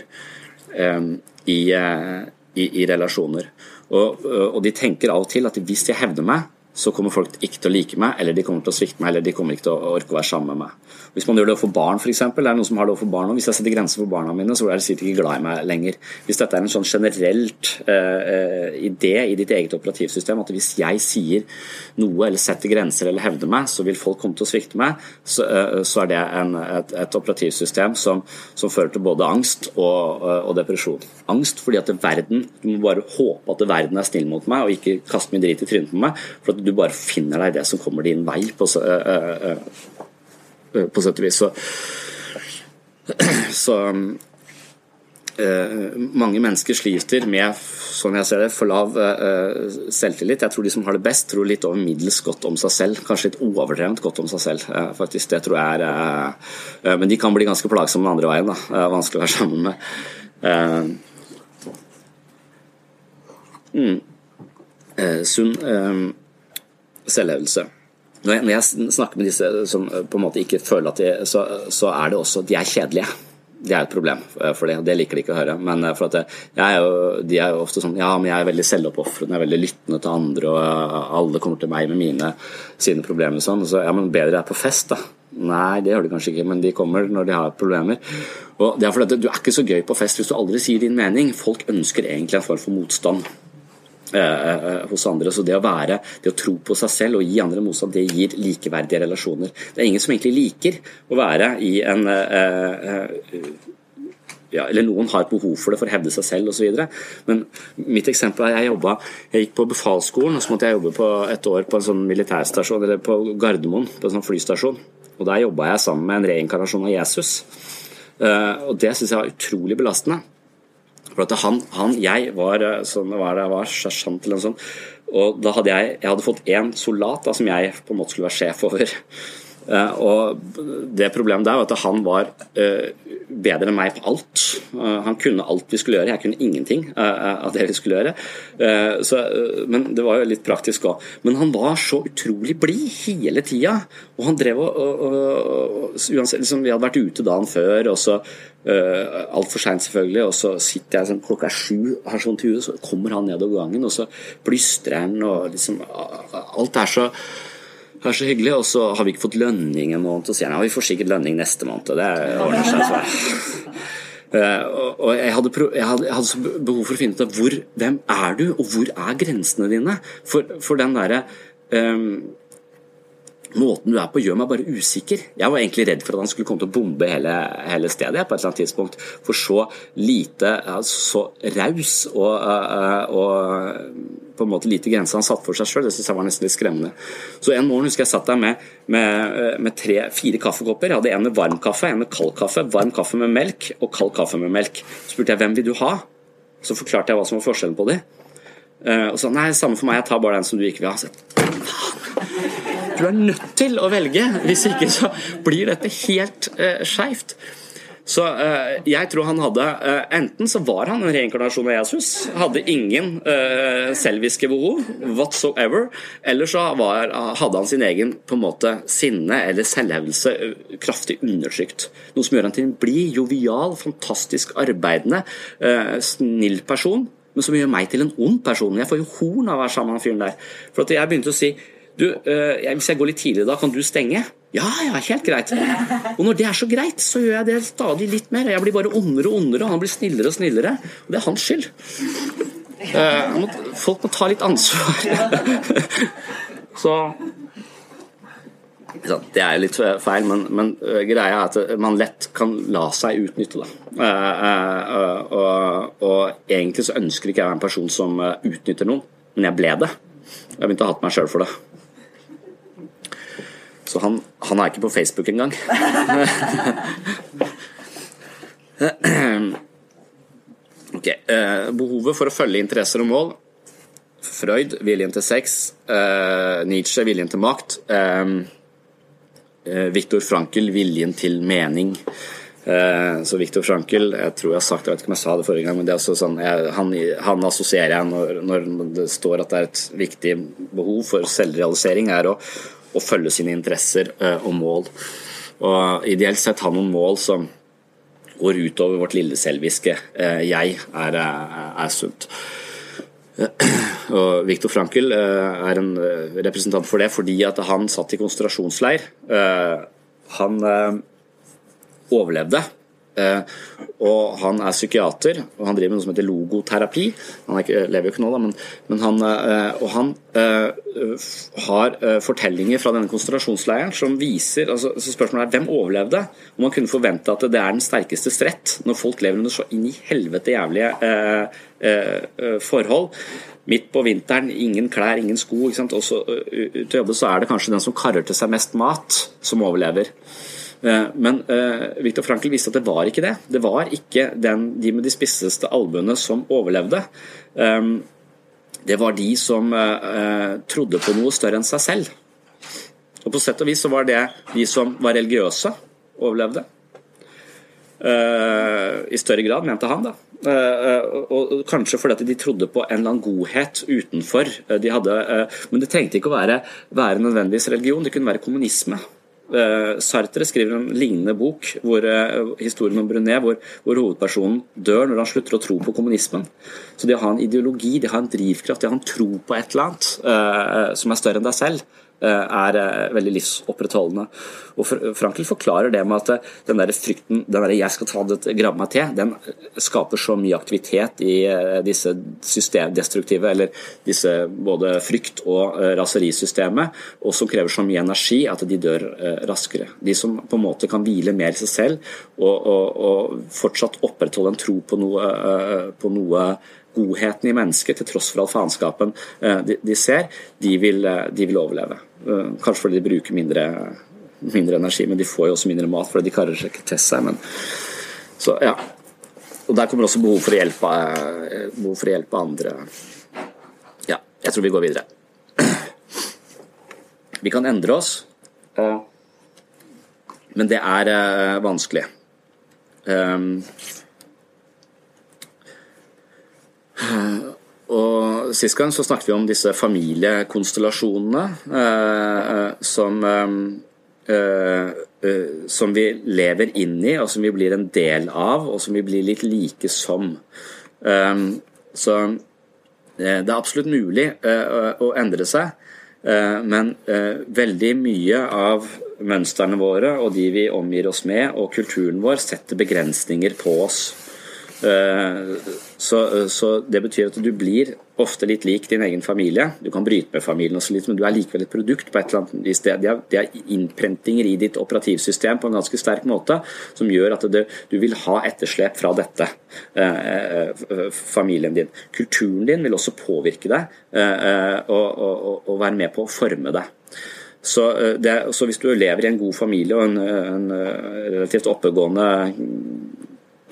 i, i, i relasjoner. Og, og, de tenker av og til at hvis jeg hevder meg, så kommer folk ikke til å like meg, eller de kommer til å svikte meg, eller de kommer ikke til å orke å være sammen med meg. Hvis man gjør det overfor barn, f.eks., det er noen som har det overfor barn, hvis jeg setter grenser for barna mine, så er de sikkert ikke glad i meg lenger. Hvis dette er en sånn generelt uh, idé i ditt eget operativsystem, at hvis jeg sier noe eller setter grenser eller hevder meg, så vil folk komme til å svikte meg, så, uh, så er det en, et, et, operativsystem som, som, fører til både angst og, uh, og, depresjon. Angst fordi at verden Du må bare håpe at verden er snill mot meg, og ikke kaste mye drit i trynet på meg. for at du bare finner deg det som kommer din vei, på, på sett og vis. Så, så mange mennesker sliter med som jeg ser det, for lav selvtillit. Jeg tror de som har det best, tror litt over middels godt om seg selv. Kanskje litt overdrevent godt om seg selv, faktisk. Det tror jeg er Men de kan bli ganske plagsomme den andre veien. da. Vanskelig å være sammen med. Mm. Sunn selvhevdelse. Når jeg snakker med disse som på en måte ikke føler at de så, så er det også de er kjedelige. Det er et problem for det, det liker de ikke å høre. Men for at er jo, de er jo ofte sånn Ja, men jeg er veldig selvoppofrende, jeg er veldig lyttende til andre, og alle kommer til meg med mine, sine problemer. Sånn. Så ja, men bedre er på fest, da. Nei, det gjør de kanskje ikke, men de kommer når de har problemer. Og det er fordi Du er ikke så gøy på fest hvis du aldri sier din mening. Folk ønsker egentlig en form for motstand. Eh, eh, hos andre. Så det å være, det å tro på seg selv og gi andre motstand, det gir likeverdige relasjoner. Det er ingen som egentlig liker å være i en eh, ja, eller noen har behov for det for å hevde seg selv osv. Men mitt eksempel er jeg jobba Jeg gikk på befalsskolen, og så måtte jeg jobbe på et år på en sånn militærstasjon, eller på Gardermoen, på en sånn flystasjon. Og Der jobba jeg sammen med en reinkarnasjon av Jesus. Og Det syns jeg var utrolig belastende. For at han, han, jeg var, eh, sånn, var, det, var sersjant eller noe sånt, og da hadde jeg, jeg hadde fått én soldat da, som jeg på en måte skulle være sjef over. Og det problemet der var at han var bedre enn meg på alt. Han kunne alt vi skulle gjøre, jeg kunne ingenting av det vi skulle gjøre. Så, men det var jo litt praktisk òg. Men han var så utrolig blid hele tida. Og han drev og, og, og uansett, liksom, Vi hadde vært ute dagen før, og så uh, altfor seint selvfølgelig, og så sitter jeg sånn, klokka er sju, har sånn til huet, så kommer han nedover gangen, og så plystrer han, og liksom Alt er så så hyggelig, og så har vi ikke fått lønning en måned. Og så sier han ja, vi får sikkert lønning neste måned. Det ordner seg. Så. Uh, og jeg hadde, jeg, hadde, jeg hadde, behov for å finne ut av hvor, hvem er du, og hvor er grensene dine? For, for den derre um, måten du er på gjør meg bare usikker. Jeg var egentlig redd for at han skulle komme til å bombe hele, hele stedet på et eller annet tidspunkt. For så lite, så raus og, og, og, på en måte lite grenser han satt for seg sjøl, det syns jeg var nesten litt skremmende. Så en morgen husker jeg satt der med, med, med tre-fire kaffekopper. Jeg hadde en med varm kaffe, en med kald kaffe, varm kaffe med melk og kald kaffe med melk. Så spurte jeg hvem vil du ha? Så forklarte jeg hva som var forskjellen på dem. Eh, og så nei, samme for meg, jeg tar bare den som du ikke vil ha. Så, du er nødt til å velge, hvis ikke så blir dette helt uh, skeivt. Så uh, jeg tror han hadde uh, Enten så var han en reinkarnasjon av Jesus, hadde ingen uh, selviske behov whatsoever, eller så var, hadde han sin egen på en måte sinne eller selvhevdelse kraftig undertrykt. Noe som gjør han til en blid, jovial, fantastisk arbeidende, snill person, men som gjør meg til en ond person. Jeg får jo horn av å være sammen med han fyren der. For at jeg begynte å si du, øh, Hvis jeg går litt tidlig da, kan du stenge? Ja, ja, helt greit. Og når det er så greit, så gjør jeg det stadig litt mer. Jeg blir bare ondere og ondere, og han blir snillere og snillere. Og det er hans skyld. Uh, må, folk må ta litt ansvar. så det er litt feil, men, men uh, greia er at man lett kan la seg utnytte. Uh, uh, og, og, egentlig så ønsker ikke jeg å være en person som utnytter noen, men jeg ble det. Jeg begynte å hate meg sjøl for det. Så han, han er ikke på Facebook engang. ok. Eh, behovet for å følge interesser og mål. Freud, viljen til sex. Eh, Nietzsche, viljen til makt. Eh, Viktor Frankel, viljen til mening. Så Viktor Frankel, jeg tror jeg har sagt det, jeg vet ikke om jeg sa det forrige gang, men det er også sånn, jeg, han, han, assosierer jeg når, når, det står at det er et viktig behov for selvrealisering, er å, å følge sine interesser eh, og mål. Og ideelt sett ha noen mål som går utover vårt lille selviske eh, jeg, er, eh, er sunt. Og Viktor Frankel er en representant for det fordi at han satt i konsentrasjonsleir. Han overlevde og Han er psykiater og han driver med noe som heter logoterapi. Han ikke, lever jo ikke nå, da, men, men han, eh, og han uh, har fortellinger fra denne konsentrasjonsleiren som viser altså, så Spørsmålet er hvem overlevde? Og Man kunne forvente at det er den sterkeste strett når folk lever under så inn i helvete jævlige forhold. Midt på vinteren, ingen klær, ingen sko. Ikke sant? Også, ut å jobbe så er det kanskje den som karrer til seg mest mat, som overlever. Eh, men uh, Viktor Frankl visste at det var ikke det. Det var ikke den, de med de spisseste albuene som overlevde. Um, det var de som uh, trodde på noe større enn seg selv. Og På sett og vis så var det de som var religiøse, overlevde. I større grad, mente han. da. Og Kanskje fordi at de trodde på en eller annen godhet utenfor. De hadde, men det trengte ikke å være, være nødvendigvis religion, det kunne være kommunisme. Uh, Sartre skriver en lignende bok, hvor, uh, historien om Brunet, hvor, hvor, hovedpersonen dør når han slutter å tro på kommunismen. Så det å ha en ideologi, det å ha en drivkraft, det å ha en tro på et eller annet uh, som er større enn deg selv, Eh, er eh, veldig livsopprettholdende. Og Frankel forklarer det med at eh, den der frykten, den der 'jeg skal ta det, grabbe meg til', den skaper så mye aktivitet i disse systemdestruktive, eller disse både frykt- og raserisystemet, og som krever så mye energi at de dør raskere. De som på en måte kan hvile mer i seg selv og, og, og fortsatt opprettholde en tro på noe, på noe godheten i mennesket, til tross for all faenskapen eh, de, ser, de vil, eh, de vil, overleve. Eh, kanskje fordi de bruker mindre, mindre, energi, men de får jo også mindre mat fordi de karrer seg ikke til seg. Men, så, ja. Og Der kommer også behov for å hjelpe, behov for å hjelpe andre. Ja, jeg tror vi går videre. Vi kan endre oss. men det er vanskelig. Um, og Sist gang så snakket vi om disse familiekonstellasjonene uh, som, uh, som vi lever inn i, og som vi blir en del av, og som vi blir litt like som. Så det er absolutt mulig å endre seg. Eh, men eh, veldig mye av mønstrene våre og de vi omgir oss med, og kulturen vår, setter begrensninger på oss. Eh, så, så, det betyr at du blir ofte litt lik din egen familie. Du kan bryte med familien også litt, men du er likevel et produkt på et eller annet vis. Det er, det er innprentinger i ditt operativsystem på en ganske sterk måte som gjør at det, du vil ha etterslep fra dette, eh, familien din. Kulturen din vil også påvirke deg eh, og, og, og være med på å forme deg. Så, det, så, hvis du lever i en god familie og en, en relativt oppegående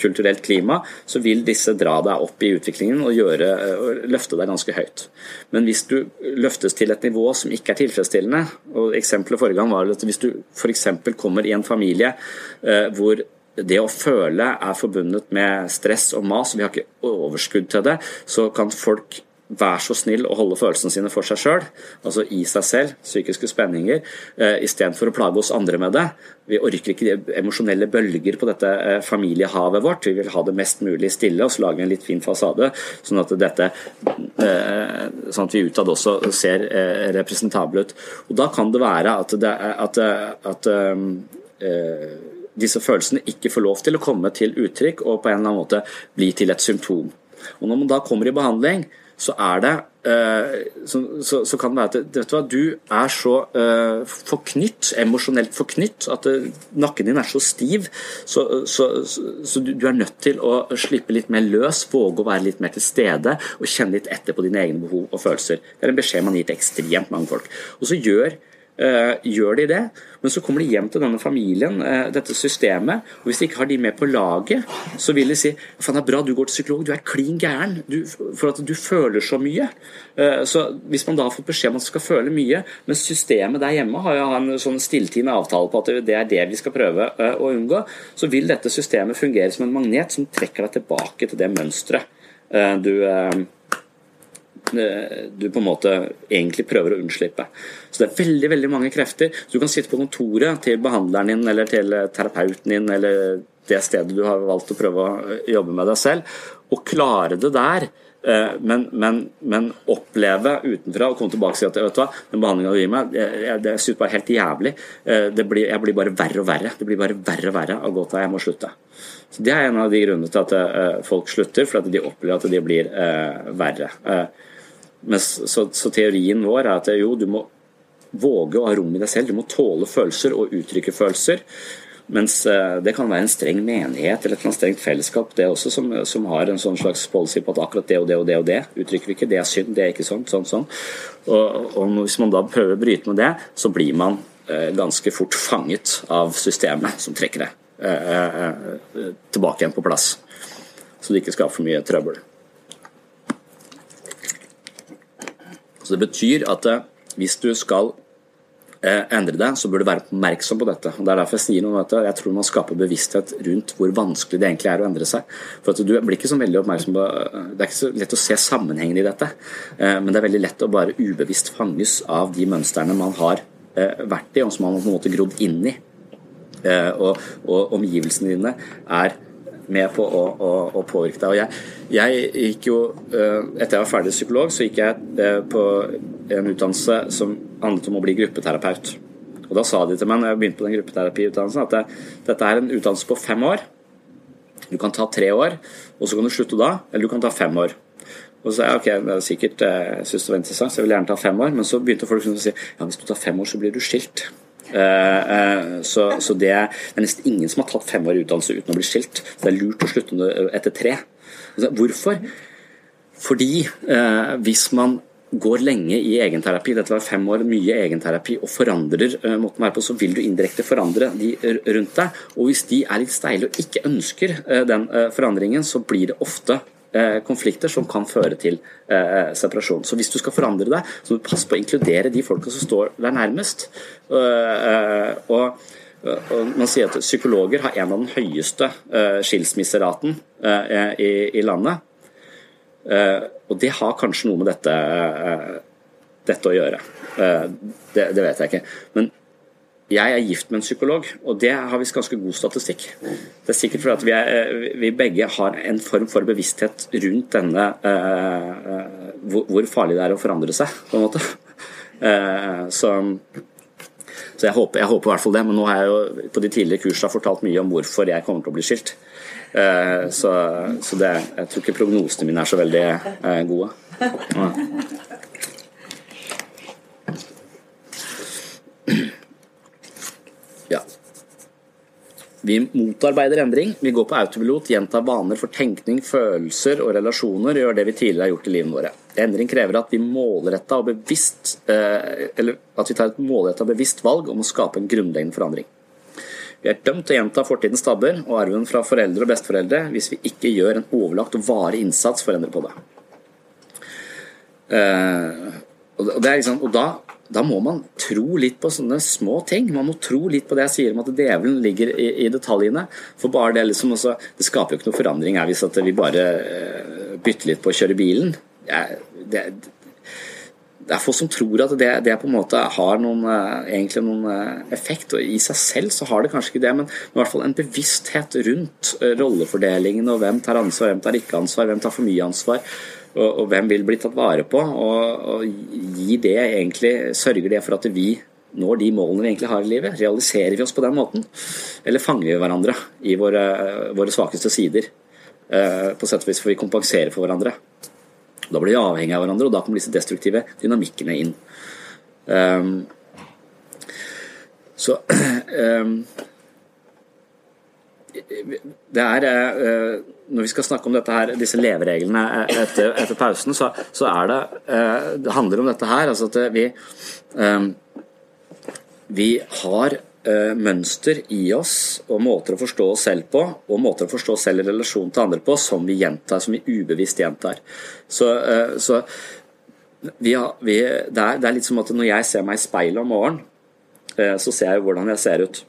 kulturelt klima, så vil disse dra deg opp i utviklingen og, gjøre, og løfte deg ganske høyt. Men hvis du løftes til et nivå som ikke er tilfredsstillende, og eksempelet forrige gang var at hvis du f.eks. kommer i en familie eh, hvor det å føle er forbundet med stress og mas, vi har ikke overskudd til det, så kan folk vær så snill å holde følelsene sine for seg sjøl, altså i seg selv, psykiske spenninger, uh, istedenfor å plage oss andre med det. Vi orker ikke de emosjonelle bølger på dette uh, familiehavet vårt. Vi vil ha det mest mulig stille, og så lage en litt fin fasade, sånn at dette uh, sånn at vi utad også ser representable ut. Og Da kan det være at, det, at, at disse følelsene ikke får lov til å komme til uttrykk og på en eller annen måte bli til et symptom. Og Når man da kommer i behandling, så er det uh, så, så, så, kan det være at vet du, hva, du er så uh, forknytt, emosjonelt forknytt, at uh, nakken din er så stiv. Så, så du, du, er nødt til å slippe litt mer løs, våge å være litt mer til stede og kjenne litt etter på dine egne behov og følelser. Det er en beskjed man gir til ekstremt mange folk. Og så gjør gjør de det, men så kommer de hjem til denne familien, uh, dette systemet, og hvis de ikke har de med på laget, så vil de si faen det er bra du går til psykolog, du er klin gæren du, for at du føler så mye. Uh, så Hvis man da har fått beskjed om at man skal føle mye, men systemet der hjemme har jo en sånn stilltiende avtale på at det er det vi skal prøve å unngå, så vil dette systemet fungere som en magnet som trekker deg tilbake til det mønsteret du Eh, du på en måte egentlig prøver å unnslippe. Så det er veldig veldig mange krefter. Så du kan sitte på kontoret til behandleren din eller til terapeuten din eller det stedet du har valgt å prøve å jobbe med deg selv, og klare det der. Eh, men, men, men oppleve utenfra og komme tilbake og si at vet du hva, den behandlinga du gir meg, det synes bare helt jævlig. Eh, blir, jeg blir bare verre og verre. Det blir bare verre og verre av gå til jeg må slutte. Så Det er en av de grunnene til at folk slutter, for at de opplever at de blir verre. Så, så, teorien vår er at jo, du må våge å ha rom i deg selv. Du må tåle følelser og uttrykke følelser. Mens eh, det kan være en streng menighet eller et strengt fellesskap det også som, som, har en sånn slags policy på at akkurat det og det og det og det uttrykker vi ikke. Det er synd, det er ikke sånn. sånn, sånn. Og, og hvis man da prøver å bryte med det, så blir man eh, ganske fort fanget av systemet som trekker det eh, tilbake igjen på plass. Så det ikke skaper for mye trøbbel. Så Det betyr at eh, hvis du skal eh, endre deg, så bør du være oppmerksom på dette. Og det er derfor Jeg sier noe om dette. Jeg tror man skaper bevissthet rundt hvor vanskelig det egentlig er å endre seg. For at Du blir ikke så veldig oppmerksom på eh, Det er ikke så lett å se sammenhengen i dette. Men det er veldig lett å bare ubevisst fanges av de mønstrene man har vært i, og som man har på en måte grodd inn i. Og omgivelsene dine er med på å, å, å påvirke deg. Og jeg, jeg, gikk jo, eh, Etter jeg var ferdig psykolog, så gikk jeg eh, på en utdannelse som handlet om å bli gruppeterapeut. Og Da sa de til meg når jeg begynte på den gruppeterapiutdannelsen, at det, dette er en utdannelse på fem år. Du kan ta tre år, og så kan du slutte da, eller du kan ta fem år. Og så sa jeg ok, det er sikkert, eh, jeg synes det var interessant, så jeg vil gjerne ta fem år. Men så begynte folk å si ja, hvis du tar fem år, så blir du skilt. Eh, eh, så, så det, er nesten ingen som har tatt fem år utdannelse uten å bli skilt. Så det er lurt å slutte etter tre. Hvorfor? Fordi eh, hvis man går lenge i egenterapi, dette var fem år, mye egenterapi, og forandrer måten å være på, så vil du indirekte forandre de rundt deg. Og hvis de er litt steile og ikke ønsker den forandringen, så blir det ofte konflikter som kan føre til eh, separasjon. Så hvis du skal forandre deg, så må du passe på å inkludere de folka som står deg nærmest. Eh, og Man sier at psykologer har en av den høyeste skilsmisseraten i landet. Og det har kanskje noe med dette, dette å gjøre. Det, det, vet jeg ikke. Men jeg er gift med en psykolog, og det har visst ganske god statistikk. Det er sikkert fordi vi, er, vi, begge har en form for bevissthet rundt denne uh, hvor, hvor, farlig det er å forandre seg, på en måte. Uh, så, så jeg, håper, jeg håper, i hvert fall det, men nå har jeg jo på de tidligere kursene fortalt mye om hvorfor jeg kommer til å bli skilt. Uh, så, så det, jeg tror ikke prognosene mine er så veldig gode. Ja. Vi motarbeider endring. Vi går på autopilot, gjentar vaner for tenkning, følelser og relasjoner, og gjør det vi tidligere har gjort i livene våre. Endring krever at vi målretta og bevisst eh, eller at vi tar et målretta bevisst valg om å skape en grunnleggende forandring. Vi er dømt til å gjenta fortidens tabber og arven fra foreldre og besteforeldre hvis vi ikke gjør en overlagt og varig innsats for å endre på det. Eh, og, det liksom, og da da må man tro litt på sånne små ting. Man må tro litt på det jeg sier om at djevelen ligger i, i detaljene. For bare Det liksom også, det skaper jo ikke noe forandring her hvis vi bare uh, bytter litt på å kjøre bilen. Det, det, det er få som tror at det, det, på en måte har noen, uh, egentlig noen uh, effekt. og I seg selv så har det kanskje ikke det, men i hvert fall en bevissthet rundt rollefordelingen og hvem tar ansvar, hvem tar ikke ansvar, hvem tar for mye ansvar og, og, hvem vil bli tatt vare på? Og, og det egentlig, sørger det for at vi når de målene vi egentlig har i livet? Realiserer vi oss på den måten? Eller fanger vi hverandre i våre, våre svakeste sider? Eh, på sett og vis får vi kompensere for hverandre. Da blir vi avhengig av hverandre, og da kommer disse destruktive dynamikkene inn. Um, så um, det er uh, når vi skal snakke om dette her, disse levereglene etter, etter pausen, så, så, er det eh, Det handler om dette her. altså at vi, eh, vi har eh, mønster i oss og måter å forstå oss selv på, og måter å forstå oss selv i relasjon til andre på, som vi gjentar, som vi ubevisst gjentar. Så, så vi har, vi, det, er, det, er, litt som at når jeg ser meg i speilet om morgenen, så ser jeg hvordan jeg ser ut.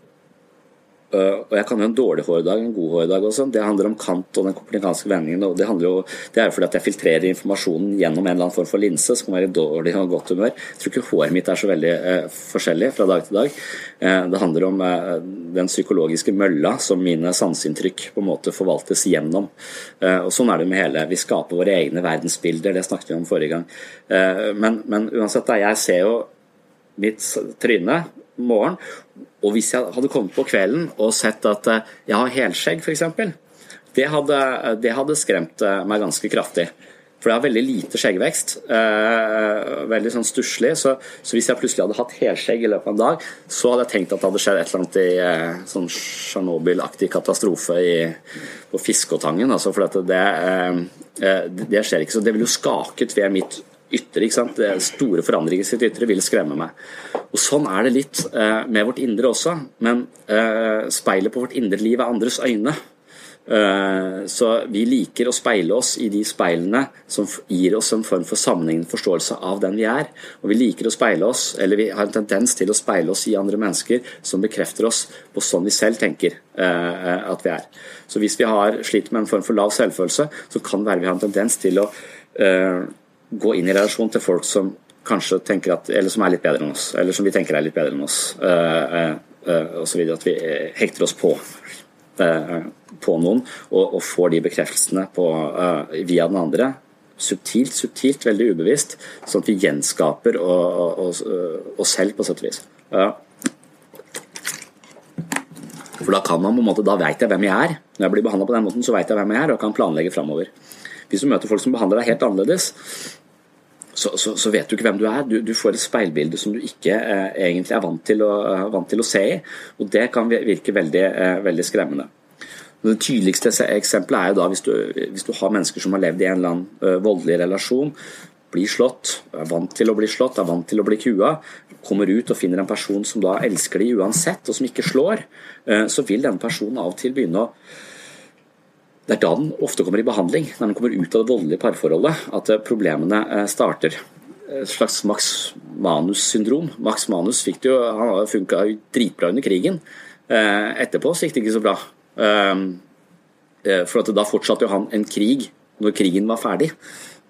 Eh, og jeg kan jo en dårlig hårdag, en god hårdag og sånn. Det handler om kant og den kopernikanske vendingen. og Det jo, det er jo fordi at jeg filtrerer informasjonen gjennom en eller annen form for linse som kan være i dårlig og godt humør. Jeg tror ikke håret mitt er så veldig eh, forskjellig fra dag til dag. Eh, det handler om eh, den psykologiske mølla som mine sanseinntrykk på en måte forvaltes gjennom. Eh, og Sånn er det med hele. Vi skaper våre egne verdensbilder, det snakket vi om forrige gang. Eh, men, men uansett, da, jeg ser jo mitt tryne morgen. Og hvis jeg hadde kommet på kvelden og sett at eh, jeg har helskjegg, f.eks., det, det hadde skremt eh, meg ganske kraftig. For det har veldig lite skjeggvekst. Eh, veldig sånn stusslig. Så, så, hvis jeg plutselig hadde hatt helskjegg i løpet av en dag, så hadde jeg tenkt at det hadde skjedd et eller annet i eh, sånn Tsjernobyl-aktig katastrofe i, på Fiskåtangen. Altså, for det, eh, det, skjer ikke. Så det ville jo skaket ved mitt ytre. ikke sant? Store forandringer i sitt ytre vil skremme meg. Og Sånn er det litt eh, med vårt indre også, men eh, speilet på vårt indre liv er andres øyne. Eh, så vi liker å speile oss i de speilene som gir oss en form for sammenhengende forståelse av den vi er. Og vi liker å speile oss, eller vi har en tendens til å speile oss i andre mennesker som bekrefter oss på sånn vi selv tenker eh, at vi er. Så hvis vi har slitt med en form for lav selvfølelse, så kan det være vi har en tendens til å uh, gå inn i relasjon til folk som kanskje tenker at, eller som er litt bedre enn oss, eller som vi tenker er litt bedre enn oss, uh, uh, videre, At vi hekter oss på, på noen og, og, får de bekreftelsene på, via den andre. Subtilt, subtilt, veldig ubevisst, sånn at vi gjenskaper oss selv på sett og vis. For da kan man på en måte, da veit jeg hvem jeg er. Når jeg blir behandla på den måten, så veit jeg hvem jeg er og kan planlegge framover. Hvis du møter folk som behandler deg helt annerledes, så, så, så, vet du ikke hvem du er. Du, du får et speilbilde som du ikke eh, egentlig er vant til, å, eh, vant til, å, se i. og Det kan virke veldig, eh, veldig skremmende. Det tydeligste eksempelet er jo da hvis du, hvis du, har mennesker som har levd i en eller annen uh, voldelig relasjon, blir slått, er vant til å bli slått, er vant til å bli kua, kommer ut og finner en person som da elsker de uansett, og som ikke slår, uh, så vil denne personen av og til begynne å det er da den ofte kommer i behandling, når den kommer ut av det voldelige parforholdet, at eh, problemene eh, starter. Et slags Max Manus-syndrom. Max Manus fikk det jo, han funka dritbra under krigen, Etterpå så gikk det ikke så bra. For da fortsatte jo han en krig når krigen var ferdig.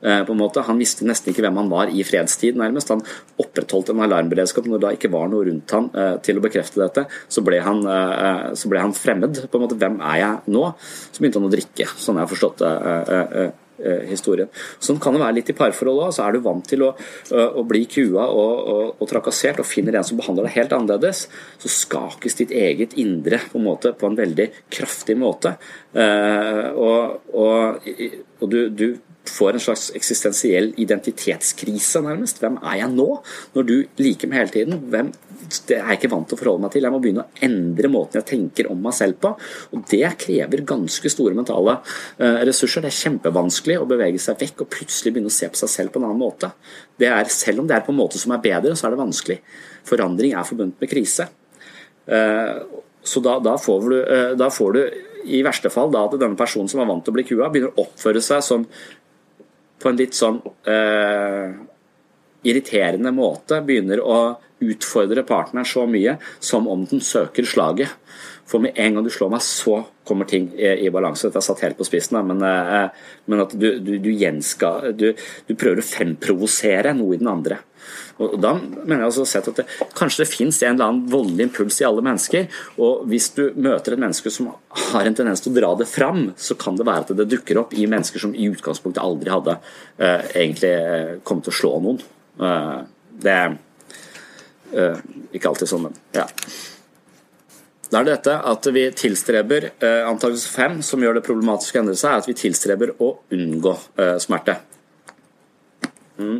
På en måte. Han visste nesten ikke hvem han var i fredstid, nærmest. Han opprettholdt en alarmberedskap når det da ikke var noe rundt han til å bekrefte dette. Så ble, han, så ble han fremmed. på en måte, Hvem er jeg nå? Så begynte han å drikke, sånn jeg har forstått det Eh, historien. Sånn kan det være litt i parforhold òg. Så er du vant til å, å bli kua og, og, og, trakassert, og finner en som behandler deg helt annerledes, så skakes ditt eget indre på en, måte, på en veldig kraftig måte. Og, og du, du, får en slags eksistensiell identitetskrise, nærmest. Hvem er jeg nå? Når du liker meg hele tiden, hvem, det er jeg ikke vant til å forholde meg til. Jeg må begynne å endre måten jeg tenker om meg selv på. Og det krever ganske store mentale uh, ressurser. Det er kjempevanskelig å bevege seg vekk og plutselig begynne å se på seg selv på en annen måte. Er, selv om det er på en måte som er bedre, så er det vanskelig. Forandring er forbundet med krise. Uh, så da, da, får du, uh, da, får du, i verste fall da, at denne personen som er vant til å bli kua, begynner å oppføre seg som på en litt sånn irriterende måte begynner å utfordre partneren så mye som om den søker slaget. For med en gang du slår meg, så kommer ting i, i balanse. Dette er satt helt på spissen, men, eh, men, at du, du, du, gjenska, du, du prøver å fremprovosere noe i den andre. Og da mener jeg også sett at det, Kanskje det finnes en eller annen voldelig impuls i alle mennesker. og Hvis du møter et menneske som har en tendens til å dra det fram, så kan det være at det dukker opp i mennesker som i utgangspunktet aldri hadde uh, egentlig uh, kommet til å slå noen. Uh, det er Uh, ikke alltid sånn, men ja. Da er det dette at vi tilstreber uh, antakelse fem, som gjør det problematisk å endre seg, er at vi tilstreber å unngå uh, smerte. Mm.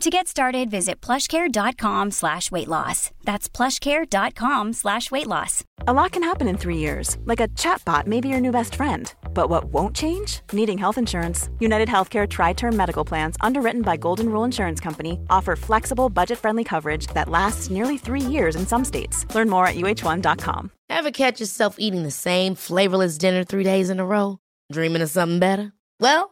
To get started, visit plushcare.com slash weight loss. That's plushcare.com slash weight loss. A lot can happen in three years, like a chatbot may be your new best friend. But what won't change? Needing health insurance. United Healthcare Tri Term Medical Plans, underwritten by Golden Rule Insurance Company, offer flexible, budget friendly coverage that lasts nearly three years in some states. Learn more at uh1.com. Ever catch yourself eating the same flavorless dinner three days in a row? Dreaming of something better? Well,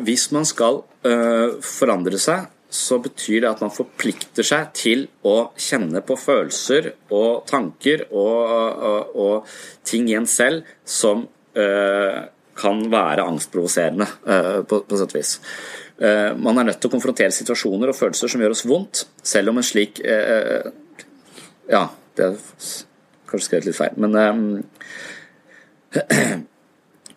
Hvis man skal uh, forandre seg så betyr det at man forplikter seg til å kjenne på følelser og tanker og, og, og ting i en selv som uh, kan være angstprovoserende, uh, på, på sett og vis. Uh, man er nødt til å konfrontere situasjoner og følelser som gjør oss vondt, selv om en slik Ja, det er kanskje skrevet litt feil, men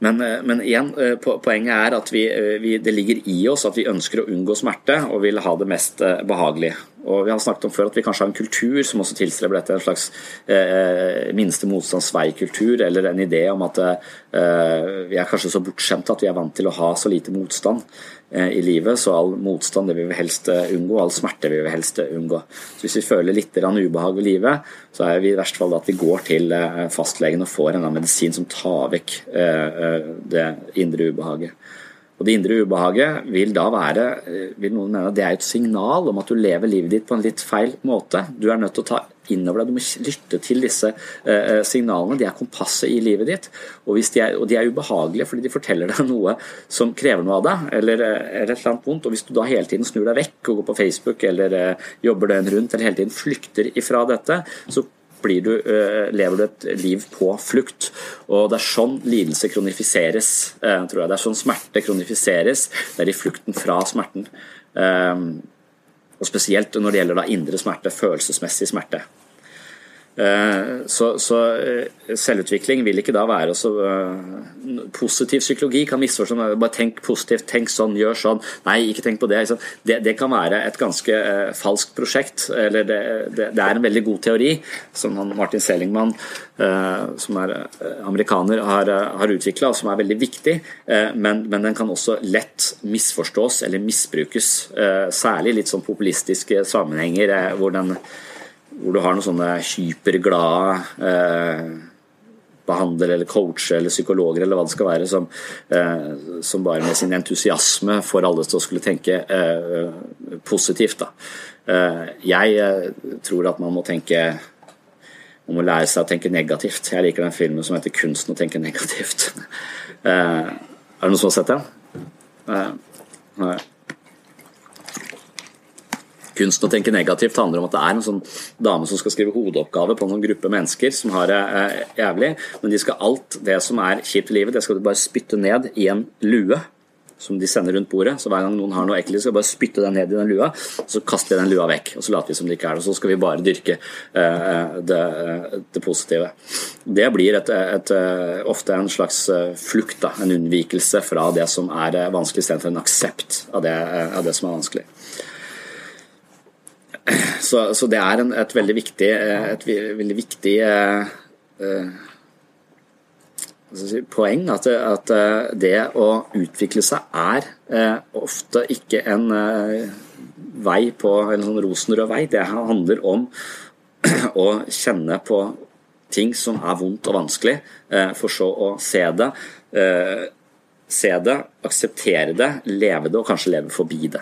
Men, eh, men igjen, eh, poenget er at vi, eh, vi, det ligger i oss at vi ønsker å unngå smerte og vil ha det mest behagelig. Og Vi har snakket om før at vi kanskje har en kultur som også tilstreber dette. En slags eh, minste motstands vei-kultur, eller en idé om at eh, vi er kanskje så bortskjemte at vi er vant til å ha så lite motstand eh, i livet. Så all motstand det vil vi helst unngå, all smerte vil vi helst unngå. Så Hvis vi føler litt ubehag ved livet, så er vi i verste fall at vi går til fastlegen og får en medisin som tar vekk det indre ubehaget. Og Det indre ubehaget vil da være vil noen mene, det er et signal om at du lever livet ditt på en litt feil måte. Du er nødt til å ta innover deg, du må lytte til disse uh, signalene. De er kompasset i livet ditt. Og, de er, og, de er, ubehagelige fordi de forteller deg noe som krever noe av deg, eller, eh, eller et eller annet vondt. Og hvis du da hele tiden snur deg vekk og går på Facebook eller jobber døgn rundt eller hele tiden flykter ifra dette, så du, uh, lever du et liv på flukt. Og Det er sånn lidelse kronifiseres. Uh, tror jeg. Det er sånn smerte kronifiseres. Det er i flukten fra smerten. Um, Og spesielt når det gjelder da indre smerte, følelsesmessig smerte. Eh, så, så, eh, selvutvikling vil ikke da være så uh, Positiv psykologi kan misforstå bare tenk positivt, tenk sånn, gjør sånn. Nei, ikke tenk på det. Det, det kan være et ganske falskt prosjekt. eller det, det, det, er en veldig god teori som Martin Selingman, uh, som er amerikaner, har, har utvikla, og som er veldig viktig. Men, men, den kan også lett misforstås eller misbrukes. Særlig litt sånn populistiske sammenhenger hvor den hvor du har noen sånne hyperglade eh, behandlere eller coacher eller psykologer eller hva det skal være, som, eh, som, bare med sin entusiasme får alle til å skulle tenke eh, positivt. Eh, jeg eh, tror at man må tenke man må lære seg å tenke negativt. Jeg liker den filmen som heter 'Kunsten å tenke negativt'. Eh, er det noen som har sett den? Nei. Kunsten å tenke negativt handler om at det er en sånn dame som skal skrive hovedoppgave på noen gruppe mennesker som har det eh, jævlig, men de skal alt det som er kjipt i livet, det skal du bare spytte ned i en lue som de sender rundt bordet. Så hver gang noen har noe ekkelt, skal de bare spytte den ned i den lua, så kaster vi den lua vekk. Og så later vi som det ikke er det. Og så skal vi bare dyrke uh, det, det, positive. Det blir et, et, et, ofte en slags flukt, da, en unnvikelse fra det som er vanskelig, istedenfor en aksept av det, av det som er vanskelig. Så, så det er en, et veldig viktig, eh, et veldig viktig eh, eh, poeng at, at, det å utvikle seg er eh, ofte ikke en uh, vei på en sånn rosenrød vei. Det handler om å kjenne på ting som er vondt og vanskelig, for så å se det. Se det, akseptere det, leve det og kanskje leve forbi det.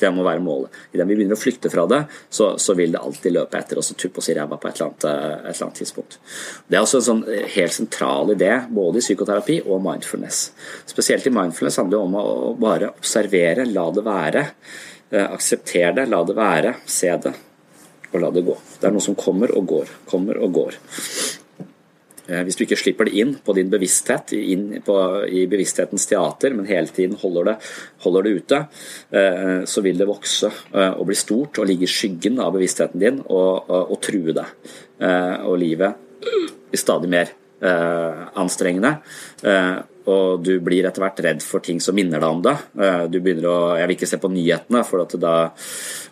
Det må være målet. Idet vi begynner å flykte fra det, så, så, vil det alltid løpe etter oss og tuppe oss i ræva på et eller, annet, eh, et eller, annet, tidspunkt. Det er også en sånn eh, helt sentral idé både i psykoterapi og mindfulness. Spesielt i mindfulness handler det om å bare observere, la det være. Aksepter det, la det være, se det og la det gå. Det er noe som kommer og går, kommer og går. Eh, hvis du ikke slipper det inn på din bevissthet, inn på, i bevissthetens teater, men hele tiden holder det, holder det ute, eh, så vil det vokse eh, og bli stort og ligge i skyggen av bevisstheten din og, og, og true deg. Og livet blir stadig mer anstrengende og du blir etter hvert redd for ting som minner deg om det. Eh, du begynner å, Jeg vil ikke se på nyhetene, for at da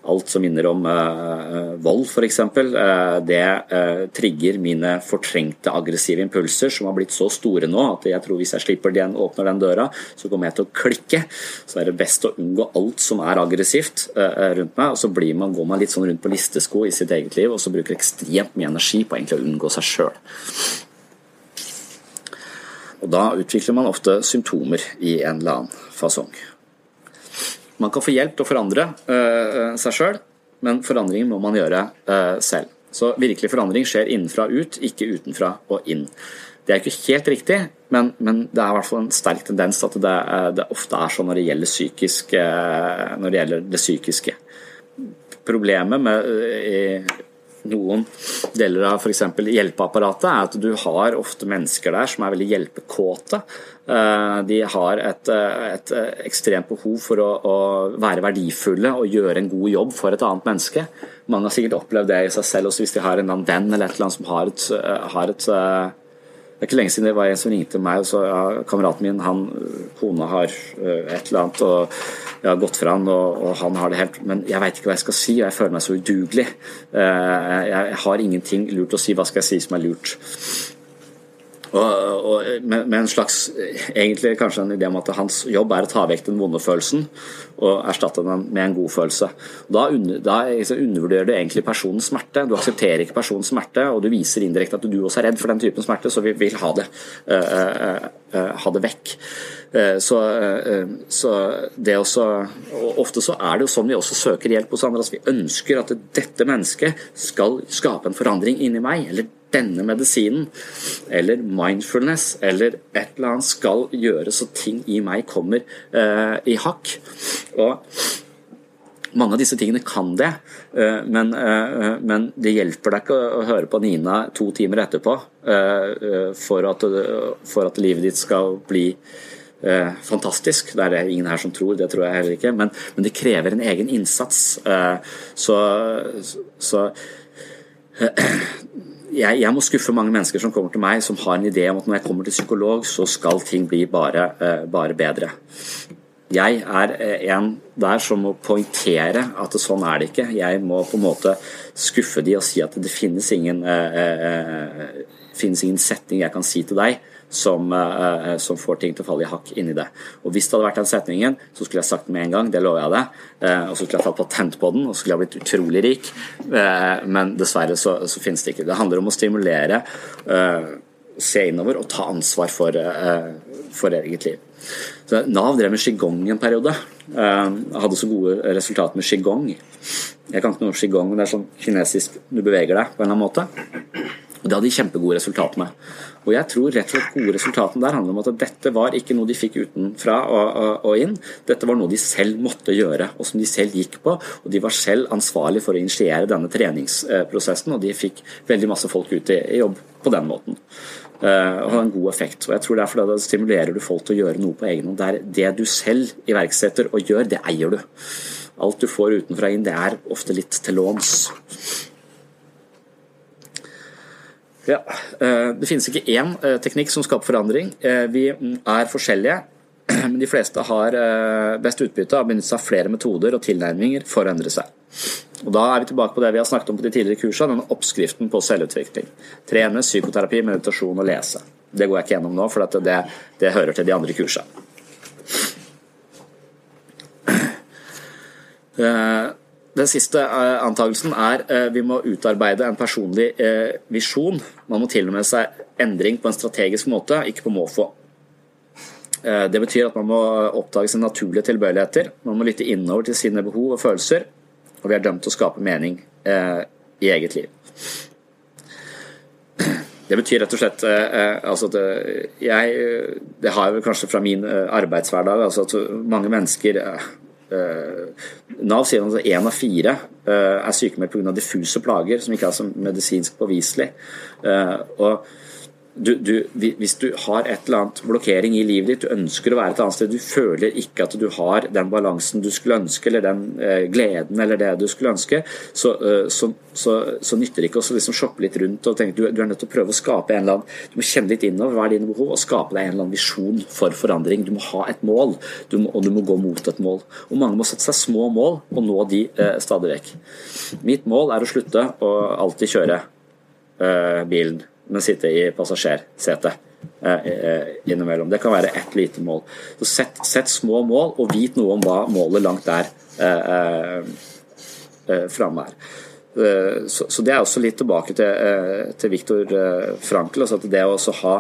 alt som minner om uh, vold f.eks., uh, det uh, trigger mine fortrengte aggressive impulser, som har blitt så store nå at jeg tror hvis jeg slipper den, åpner den døra, så kommer jeg til å klikke. Så er det best å unngå alt som er aggressivt rundt meg, og så blir man, går man litt sånn rundt på listesko i sitt eget liv, og så bruker ekstremt mye energi på egentlig å unngå seg sjøl. Og Da utvikler man ofte symptomer i en eller annen fasong. Man kan få hjelp til å forandre uh, seg sjøl, men forandringen må man gjøre uh, selv. Så virkelig forandring skjer innenfra og ut, ikke utenfra og inn. Det er ikke helt riktig, men, men det er i hvert fall en sterk tendens at det, det, ofte er sånn når det gjelder, psykisk, når det, gjelder det psykiske. Problemet med noen deler av f.eks. hjelpeapparatet, er at du har ofte mennesker der som er veldig hjelpekåte. Eh, de har et, eh, et ekstremt behov for å, å, være verdifulle og gjøre en god jobb for et annet menneske. Mange har sikkert opplevd det i seg selv også hvis de har en venn eller et eller annet som har et, eh, har et det er ikke lenge siden det var en som ringte meg og sa ja, kameraten min, han, kona har et eller annet, og jeg har gått fra han, og, og han har det helt Men jeg veit ikke hva jeg skal si, og jeg føler meg så udugelig. Jeg har ingenting lurt å si. Hva skal jeg si som er lurt? Og, og, med, med, en slags egentlig kanskje en idé om at hans jobb er å ta vekk den vonde følelsen og erstatte den med en god følelse. Da, under, da undervurderer du egentlig personens smerte. Du aksepterer ikke personens smerte, og du viser indirekte at du også er redd for den typen smerte, så vi vil ha det, uh, uh, uh, ha det vekk. Så, så, det også og Ofte så er det jo sånn vi også søker hjelp hos andre. Altså vi ønsker at dette mennesket skal skape en forandring inni meg, eller denne medisinen eller mindfulness eller et eller annet skal gjøre så ting i meg kommer uh, i hakk. Og mange av disse tingene kan det, uh, men, uh, men, det hjelper deg ikke å, høre på Nina to timer etterpå for at, for, at, livet ditt skal bli eh, fantastisk. Det er det ingen her som tror, det tror jeg heller ikke. Men, men det krever en egen innsats. Eh, så, så jeg, jeg, må skuffe mange mennesker som kommer til meg som har en idé om at når jeg kommer til psykolog, så skal ting bli bare, eh, bare bedre. Jeg er eh, en der som må poengtere at sånn er det ikke. Jeg må på en måte skuffe de og si at det finnes ingen, eh, eh, finnes ingen setning jeg kan si til deg som, uh, som, får ting til å falle i hakk inni det. Og Hvis det hadde vært den setningen, så skulle jeg sagt med en gang, det lover jeg deg. Uh, og så skulle jeg tatt patent på den, og så skulle jeg blitt utrolig rik. Men dessverre så, så, finnes det ikke. Det handler om å stimulere, se innover og ta ansvar for, for eget liv. Så Nav drev med qigong en periode. Jeg hadde så gode resultater med qigong. Jeg kan ikke noe om qigong, men det er sånn kinesisk du beveger deg på en eller annen måte. Og Det hadde de kjempegode resultater med. Og jeg tror rett og slett gode resultatene der handler om at dette var ikke noe de fikk utenfra og, og, og, inn. Dette var noe de selv måtte gjøre, og som de selv gikk på. Og de var selv ansvarlig for å initiere denne treningsprosessen, og de fikk veldig masse folk ut i, i jobb på den måten. Uh, og har en god effekt. Og jeg tror derfor Da stimulerer du folk til å gjøre noe på egen hånd. Det du selv iverksetter og gjør, det eier du. Alt du får utenfra inn, det er ofte litt til låns. Ja, eh, Det finnes ikke én eh, teknikk som skaper forandring. Eh, vi er forskjellige, men de fleste har best utbytte av å benytte seg av flere metoder og tilnærminger for å endre seg. Og Da er vi tilbake på det vi har snakket om på de tidligere kursene, denne oppskriften på selvutvikling. Trene, psykoterapi, meditasjon og lese. Det går jeg ikke gjennom nå, for det, det hører til de andre kursene. Den siste eh, antakelsen er eh, vi må utarbeide en personlig eh, visjon. Man må til og med seg endring på en strategisk måte, ikke på måfå. Det betyr at man må oppdage sine naturlige tilbøyeligheter. Man må lytte innover til sine behov og følelser. Og vi er dømt til å skape mening i eget liv. Det betyr rett og slett altså at jeg, Det har jeg vel kanskje fra min arbeidshverdag altså at mange mennesker Nav sier at én av fire eh, er sykemeldt pga. diffuse plager som ikke er medisinsk påviselig. Eh, og du, du, hvis du har et eller annet blokkering i livet ditt, du ønsker å være et annet sted, du føler ikke at du har den balansen du skulle ønske, eller den eh, gleden eller det du skulle ønske, så, eh, så, så, så nytter det ikke å liksom shoppe litt rundt og tenke du, du, er nødt til å prøve å skape en eller annen Du må kjenne litt innover hva er dine behov, og skape deg en eller annen visjon for forandring. Du må ha et mål, du må, og du må gå mot et mål. Og mange må sette seg små mål og nå de eh, stadig vekk. Mitt mål er å slutte å alltid kjøre eh, bilen men sitte i passasjersetet eh, eh, innimellom. Det kan være ett lite mål. Så sett, sett, små mål, og vit noe om hva målet langt der eh, eh, framme er. Så, så, Det er også litt tilbake til, til Viktor Frankl. Altså at det å ha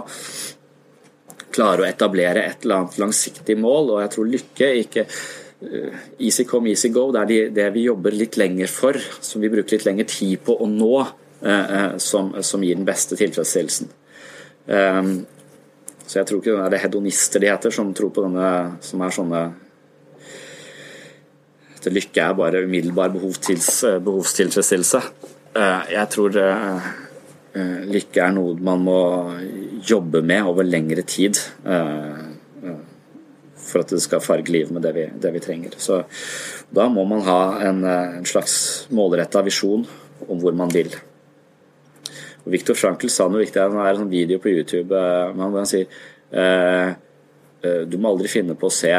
klare å etablere et eller annet langsiktig mål, og jeg tror lykke ikke Easy come, easy go. Det er de, det vi jobber litt lenger for, som vi bruker litt lengre tid på å nå som, som, gir den beste tilfredsstillelsen. Um, så jeg tror ikke det er hedonister de heter, som tror på denne som er sånne at lykke er bare umiddelbar behovstils, behovstilfredsstillelse. Jeg tror lykke er noe man må jobbe med over lengre tid for at det skal farge livet med det vi, det vi trenger. Så da må man ha en, en slags målretta visjon om hvor man vil. Viktor Frankl sa noe viktig. Det er en sånn video på YouTube men hvor han sier eh, eh, du må aldri finne på å se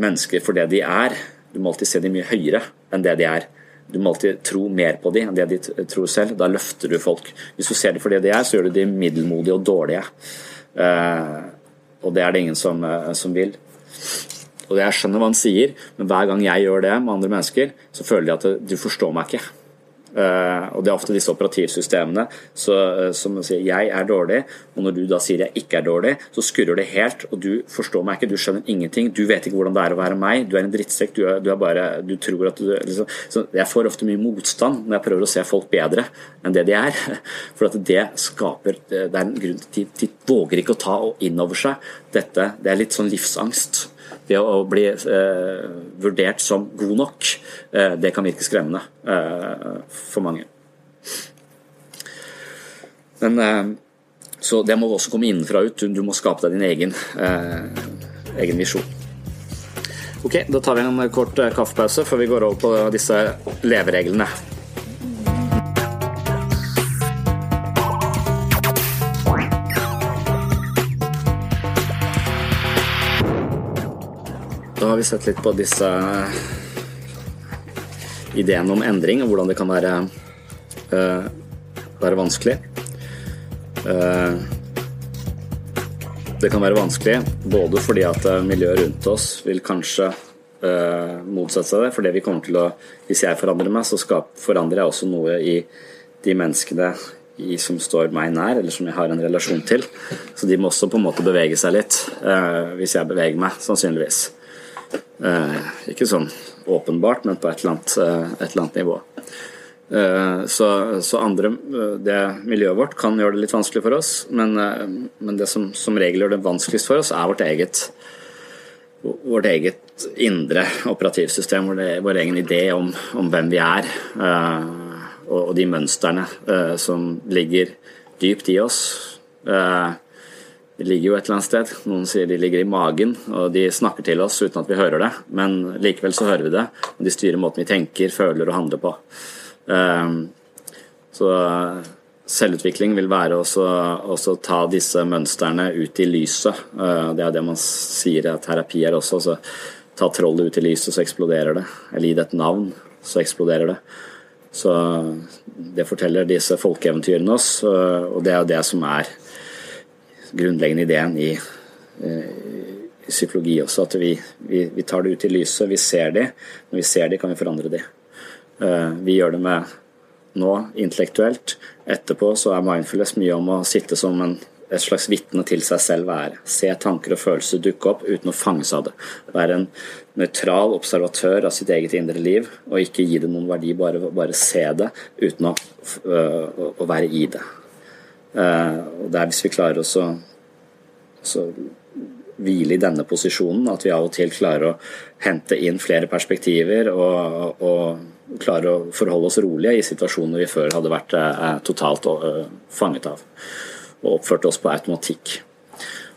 mennesker for det de er. Du må alltid se dem mye høyere enn det de er. Du må alltid tro mer på dem enn det de tror selv. Da løfter du folk. Hvis du ser dem for det de er, så gjør du dem middelmodige og dårlige. Og det er det ingen som, som vil. Og Jeg skjønner hva han sier, men hver gang jeg gjør det med andre mennesker, så føler de at du forstår meg ikke. Eh, og Det er ofte disse operativsystemene så, eh, som sier 'jeg er dårlig', og når du da sier 'jeg ikke er dårlig', så skurrer det helt, og du forstår meg ikke, du skjønner ingenting, du vet ikke hvordan det er å være meg, du er en drittsekk, du, du, er bare Du tror at du liksom, så Jeg får ofte mye motstand når jeg prøver å se folk bedre enn det de er, for at det skaper Det er en grunn til de våger ikke å ta inn over seg dette. Det er litt sånn livsangst det å bli eh, vurdert som god nok, eh, det kan virke skremmende eh, for mange. Men, så det må også komme innenfra ut. Du må skape deg din egen, egen visjon. Ok, Da tar vi en kort kaffepause før vi går over på disse levereglene. Har vi sett litt på disse ideene om endring, og hvordan det kan være, uh, være vanskelig. Uh, det kan være vanskelig både fordi at eh, miljøet rundt oss vil kanskje uh, motsette seg det. For det vi kommer til å Hvis jeg forandrer meg, så skal, forandrer jeg også noe i de menneskene i, som står meg nær, eller som jeg har en relasjon til. Så de må også på en måte bevege seg litt, hvis jeg beveger meg, sannsynligvis. Ikke sånn åpenbart, men på et eller annet, eh, et eller annet nivå. Eh, så, så, andre, eh, det miljøet vårt kan gjøre det litt vanskelig for oss, men, men det som som regel gjør det vanskeligst for oss, er vårt eget, vårt eget indre operativsystem, vår egen idé om, om, hvem vi er, og, og de mønstrene som ligger dypt i oss. De ligger jo et eller annet sted. Noen sier de ligger i magen, og de snakker til oss uten at vi hører det. Men likevel så hører vi det, og de styrer måten vi tenker, føler og handler på. Ehm, så selvutvikling vil være å ta disse mønstrene ut i lyset. Eh, det er det man sier at terapi er også. Så ta trollet ut i lyset, så eksploderer det. Eller gi det et navn, så eksploderer det. Så det forteller disse folkeeventyrene oss, og det er jo det som er grunnleggende ideen i, eh, i psykologi også, at vi, vi, vi, tar det ut i lyset, vi ser de. Når vi ser de, kan vi forandre de. Eh, vi gjør det med nå intellektuelt. Etterpå så er mindfulness mye om å sitte som en, et slags vitne til seg selv være. Se tanker og følelser dukke opp uten å fanges av det. Være en nøytral observatør av sitt eget indre liv, og ikke gi det noen verdi, bare, bare se det uten å, å, å være i det. Eh, og det er hvis vi klarer å hvile i denne posisjonen, at vi av og til klarer å hente inn flere perspektiver og, og klarer å forholde oss rolige i situasjoner vi før hadde vært eh, totalt uh, fanget av og oppført oss på automatikk.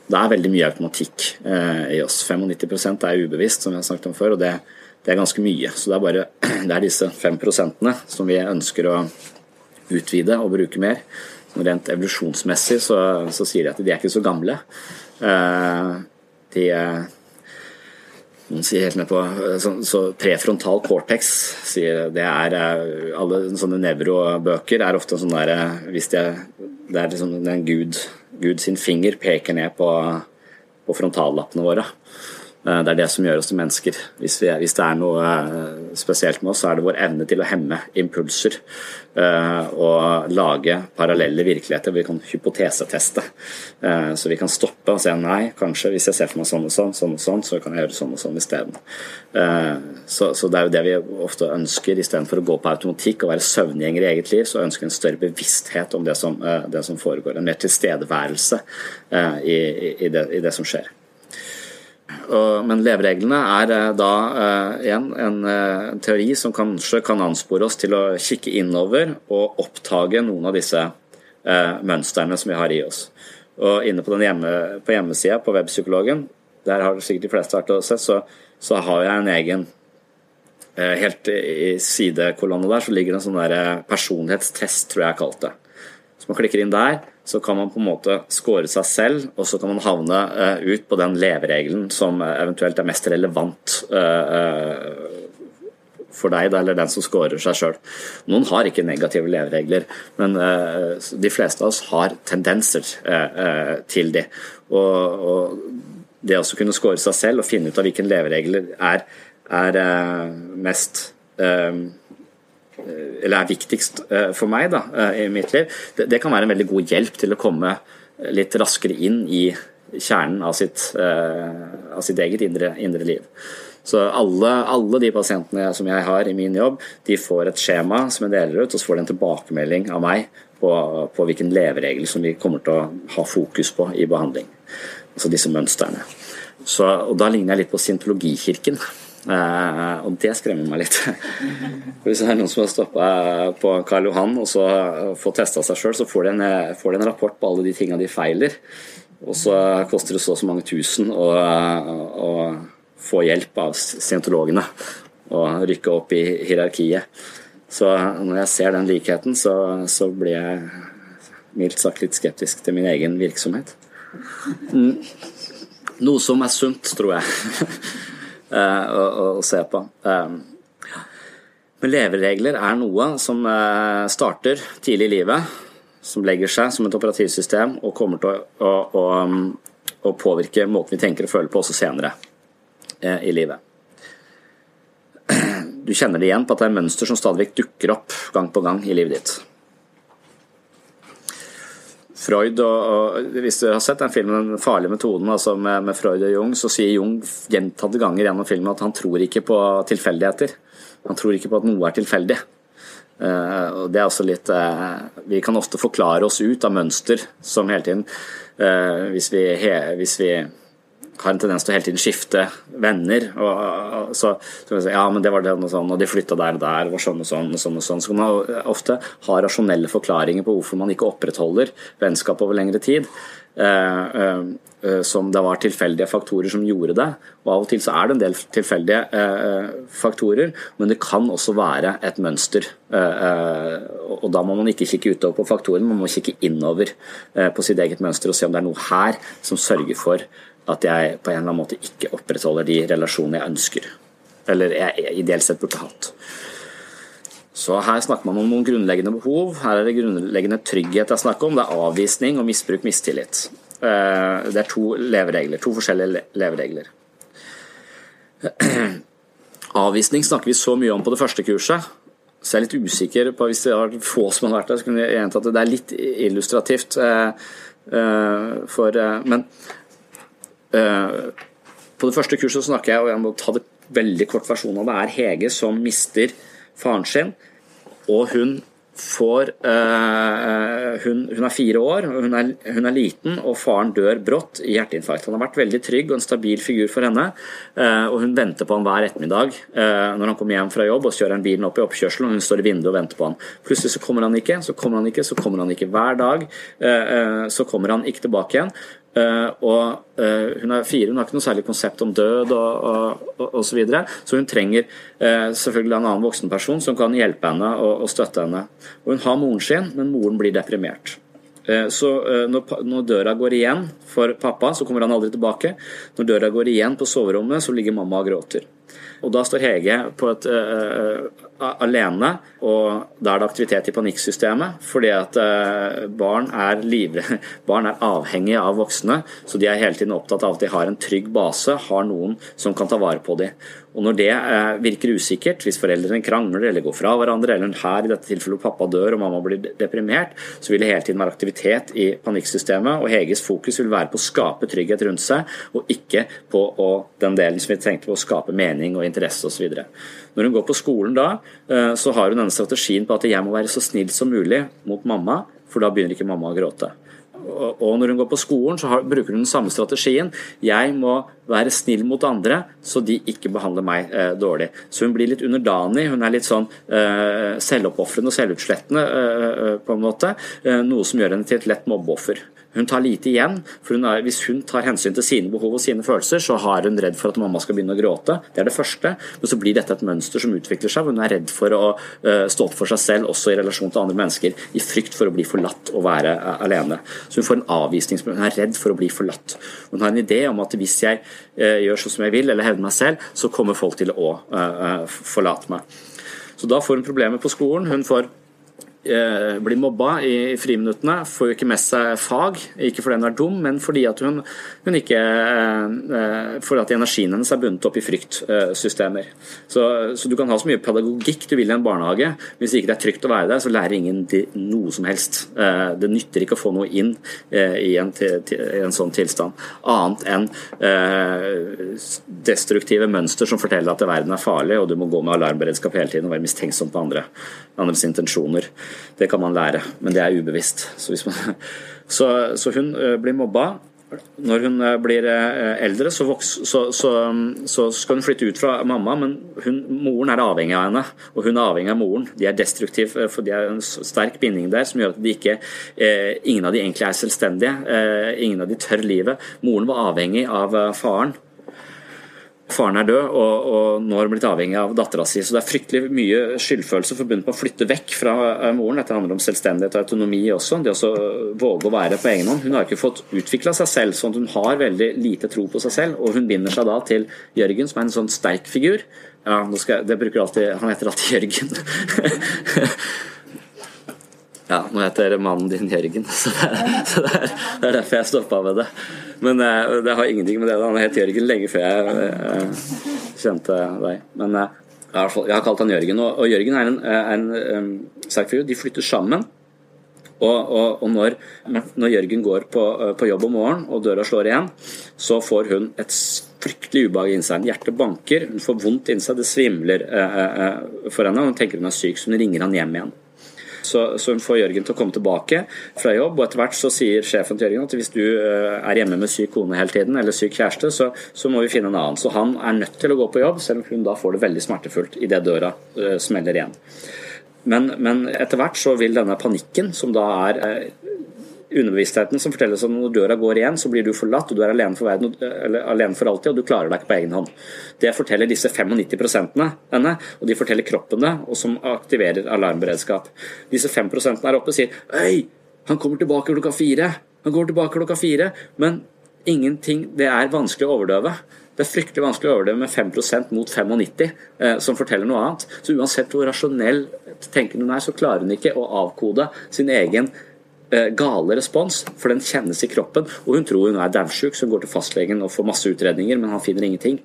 Det er veldig mye automatikk eh, i oss. 95% er ubevisst, som vi har snakket om før, og det, det er ganske mye. Så det er bare det er disse 5 som vi ønsker å utvide og bruke mer. Rent evolusjonsmessig så, så, sier de at de er ikke så gamle. Eh, de noen sier helt ned på så, så, prefrontal cortex sier det er eh, Alle sånne nevrobøker er ofte sånn der Hvis det, det er liksom en gud, gud sin finger peker ned på, på frontallappene våre. Eh, det er det som gjør oss til mennesker. Hvis, vi, hvis, det er noe eh, spesielt med oss, så er det vår evne til å hemme impulser eh, og lage parallelle virkeligheter. Vi kan hypoteseteste. Så vi kan stoppe og se nei, kanskje hvis jeg ser for meg sånn og sånn, sånn og sånn, så kan jeg gjøre sånn og sånn isteden. Så, så det er jo det vi ofte ønsker. Istedenfor å gå på automatikk og være søvngjenger i eget liv, så ønsker vi en større bevissthet om det som, det som foregår. En mer tilstedeværelse i, i, det, i det som skjer. Men levereglene er eh, da eh, en, eh, en teori som kanskje kan anspore oss til å kikke innover og oppdage noen av disse mønstrene som vi har i oss. Og inne på, den hjemme, på hjemmesida på Webpsykologen, der har sikkert de fleste vært og sett, så, så har jeg en egen Helt i sidekolonne der så ligger det en sånn der personlighetstest, tror jeg jeg kalte det. Så man klikker inn der, så kan man på en måte score seg selv, og så kan man havne uh, ut på den leveregelen som uh, eventuelt er mest relevant uh, for deg, eller den som scorer seg sjøl. Noen har ikke negative leveregler, men de fleste av oss har tendenser til de. Og, det å kunne score seg selv og finne ut av hvilke leveregler er, er mest Eh, eller er viktigst eh, for meg da, eh, i mitt liv, det, det, kan være en veldig god hjelp til å komme litt raskere inn i kjernen av sitt, av sitt eget indre, indre, liv. Så alle, alle, de pasientene som jeg har i min jobb, de får et skjema som jeg deler ut, og så får de en tilbakemelding av meg på, på hvilken leveregel som vi kommer til å ha fokus på i behandling. Altså disse mønstrene. Så, og Da ligner jeg litt på scientologikirken. Uh, og det skremmer meg litt. Hvis det er noen som har stoppa på Karl Johan og så får testa seg sjøl, så får de, en, får de, en, rapport på alle de tinga de feiler. Og så koster det så og så mange tusen å, å få hjelp av scientologene og rykke opp i hierarkiet. Så når jeg ser den likheten, så, så blir jeg mildt sagt litt skeptisk til min egen virksomhet. Mm. Noe som er sunt, tror jeg, å, å, se på. Um, men leveregler er noe som eh, starter tidlig i livet, som legger seg som et operativsystem og kommer til å, å, å påvirke måten vi tenker og føler på også senere eh, i livet. Du kjenner det igjen på at det er mønster som stadig dukker opp gang på gang i livet ditt. Freud og, og, Hvis du har sett den filmen 'Den farlige metoden' altså med, med, Freud og Jung, så sier Jung gjentatte ganger gjennom filmen at han tror ikke på tilfeldigheter. Han tror ikke på at noe er tilfeldig. Uh, og det er også litt uh, Vi kan ofte forklare oss ut av mønster som hele tiden uh, hvis, vi, he, hvis vi har en tendens til å hele tiden skifte venner. Og, og, så, så si, ja, men det var det og sånn, og de flytta der og der, var sånn og sånn og sånn. og sånn. Så man ofte ha rasjonelle forklaringer på hvorfor man ikke opprettholder vennskap over lengre tid. Eh, eh, eh, som det var tilfeldige faktorer som gjorde det. Og Av og til så er det en del tilfeldige eh, faktorer, men det kan også være et mønster. Eh, eh, og Da må man ikke kikke utover på faktoren, man må kikke innover på sitt eget mønster og se om det er noe her som sørger for at jeg på en eller annen måte ikke opprettholder de relasjonene jeg ønsker. Eller jeg ideelt sett burde hatt. Så her snakker man om noen grunnleggende behov. Her er det grunnleggende trygghet jeg snakker om. Det er avvisning og misbruk, mistillit. Eh, det er to leveregler, to forskjellige leveregler. Avvisning snakker vi så mye om på det første kurset, så jeg er litt usikker på hvis det har vært få som har vært der, så kunne jeg gjenta at det er litt illustrativt. Eh, eh, for, men på det første kurset snakker jeg, og jeg må ta det veldig kort versjon av det, er Hege som mister faren sin. Og hun får uh, hun, hun, er fire år, hun er, hun er, liten, og faren dør brått i hjerteinfarkt. Han har vært veldig trygg og en stabil figur for henne, uh, og hun venter på han hver ettermiddag uh, når han kommer hjem fra jobb, og så kjører han bilen opp i oppkjørselen, og hun står i vinduet og venter på han. Plutselig så kommer han ikke, så kommer han ikke, så kommer han ikke. Hver dag så kommer han ikke tilbake igjen. Uh, og uh, Hun er fire, hun har ikke noe særlig konsept om død og, og så videre. Så hun trenger uh, selvfølgelig en annen voksen person som kan hjelpe henne og, og, støtte henne. Og Hun har moren sin, men moren blir deprimert. Så når, døra går igjen for pappa, så kommer han aldri tilbake. Når døra går igjen på soverommet, så ligger mamma og gråter. Og Da står Hege på et, uh, alene, og da er det aktivitet i panikksystemet. Fordi at uh, barn, er livre, barn er avhengige av voksne, så de er hele tiden opptatt av at de har en trygg base, har noen som kan ta vare på dem. Og Når det uh, virker usikkert, hvis foreldrene krangler eller går fra hverandre, eller her i dette tilfellet pappa dør og mamma blir deprimert, så vil det hele tiden være aktivitet i panikksystemet, og Heges fokus vil være på å skape trygghet rundt seg, og ikke på å, den delen som vi tenkte på å skape mening og interesse osv. Når hun går på skolen da, eh, så har hun denne strategien på at jeg må være så snill som mulig mot mamma, for da begynner ikke mamma å gråte. Og når hun går på skolen, så bruker hun den samme strategien. Jeg må være snill mot andre, så de ikke behandler meg eh, dårlig. Så hun blir litt underdanig. Hun er litt sånn eh, selvoppofrende og selvutslettende eh, eh, på en måte. Eh, noe som gjør henne til et lett mobbeoffer. Hun tar lite igjen. for hun er, Hvis hun tar hensyn til sine behov og sine følelser, så har hun redd for at mamma skal begynne å gråte. Det er det første. Men så blir dette et mønster som utvikler seg. Hun er redd for å uh, stå opp for seg selv, også i relasjon til andre mennesker, i frykt for å bli forlatt og være uh, alene. Så hun får en avvisning. Hun er redd for å bli forlatt. Hun har en idé om at hvis jeg uh, gjør sånn som jeg vil, eller hevder meg selv, så kommer folk til å forlate meg. Så da får hun problemer på skolen. Hun får Eh, blir mobba i friminuttene, får jo ikke med seg fag. Ikke fordi hun er dum, men fordi at hun, hun ikke for at energien hennes er bundet opp i fryktsystemer. Så, så, du kan ha så mye pedagogikk du vil i en barnehage, hvis ikke det er trygt å være der, så lærer ingen noe som helst. Eh, det nytter ikke å få noe inn i en, i en sånn tilstand, annet enn destruktive mønster som forteller at verden er farlig, og du må gå med alarmberedskap hele tiden og være mistenksom på andre, andres intensjoner. Det kan man lære, men det er ubevisst. Så, man, så, så hun blir mobba. Når hun eh, blir eh, eldre, så, voks, så, så, så, skal hun flytte ut fra mamma, men hun, moren er avhengig av henne, og hun er avhengig av moren. De er destruktive, eh, for de har en sterk binding der som gjør at de ikke, eh, ingen av de egentlig er selvstendige. Eh, ingen av de tør livet. Moren var avhengig av faren. Faren er død, og, og nå har hun blitt avhengig av dattera si. Så det er fryktelig mye skyldfølelse forbundet med å flytte vekk fra eh, moren. Dette handler om selvstendighet og autonomi også. Det å våge å være på egen hånd. Hun har ikke fått utvikla seg selv, sånn at hun har veldig lite tro på seg selv. Og hun binder seg da til Jørgen, som er en sånn sterk figur. Ja, jeg, det bruker alltid, Han heter alltid Jørgen. Ja, nå heter mannen din Jørgen, så det er, så det er, det er derfor jeg stoppa med det. Men eh, det har ingenting med det Han het Jørgen lenge før jeg, eh, kjente deg. Men eh, jeg har kalt han Jørgen, og, og Jørgen er en, er en sterk figur. De flytter sammen. Og, og, og når, når, Jørgen går på, på, jobb om morgenen og døra slår igjen, så får hun et fryktelig ubehag inni seg. Hjertet banker, hun får vondt inni seg, det svimler eh, for henne. Hun tenker hun er syk, så hun ringer han hjem igjen. Så, så, hun får Jørgen til å komme tilbake fra jobb, og etter hvert så sier sjefen til Jørgen at hvis du eh, er hjemme med syk kone hele tiden, eller syk kjæreste, så, så må vi finne en annen. Så han er nødt til å gå på jobb, selv om hun da får det veldig smertefullt idet døra uh, smeller igjen. Men, men, etter hvert så vil denne panikken, som da er uh, underbevisstheten som forteller at når døra går igjen, så blir du forlatt, og du er alene for, verden, alene for alltid, og du klarer deg ikke på egen hånd. Det forteller disse 95 henne, og de forteller kroppen det, og som aktiverer alarmberedskap. Disse 5 er oppe og sier Øy, han kommer tilbake klokka fire. Han går tilbake klokka fire. Men ingenting Det er vanskelig å overdøve. Det er fryktelig vanskelig å overdøve med 5% mot 95, eh, som forteller noe annet. Så uansett hvor rasjonell tenkende hun er, så klarer hun ikke å avkode sin egen Eh, gale respons, for den kjennes i kroppen. Og hun tror hun er daudsjuk, så hun går til fastlegen og får masse utredninger, men han finner ingenting.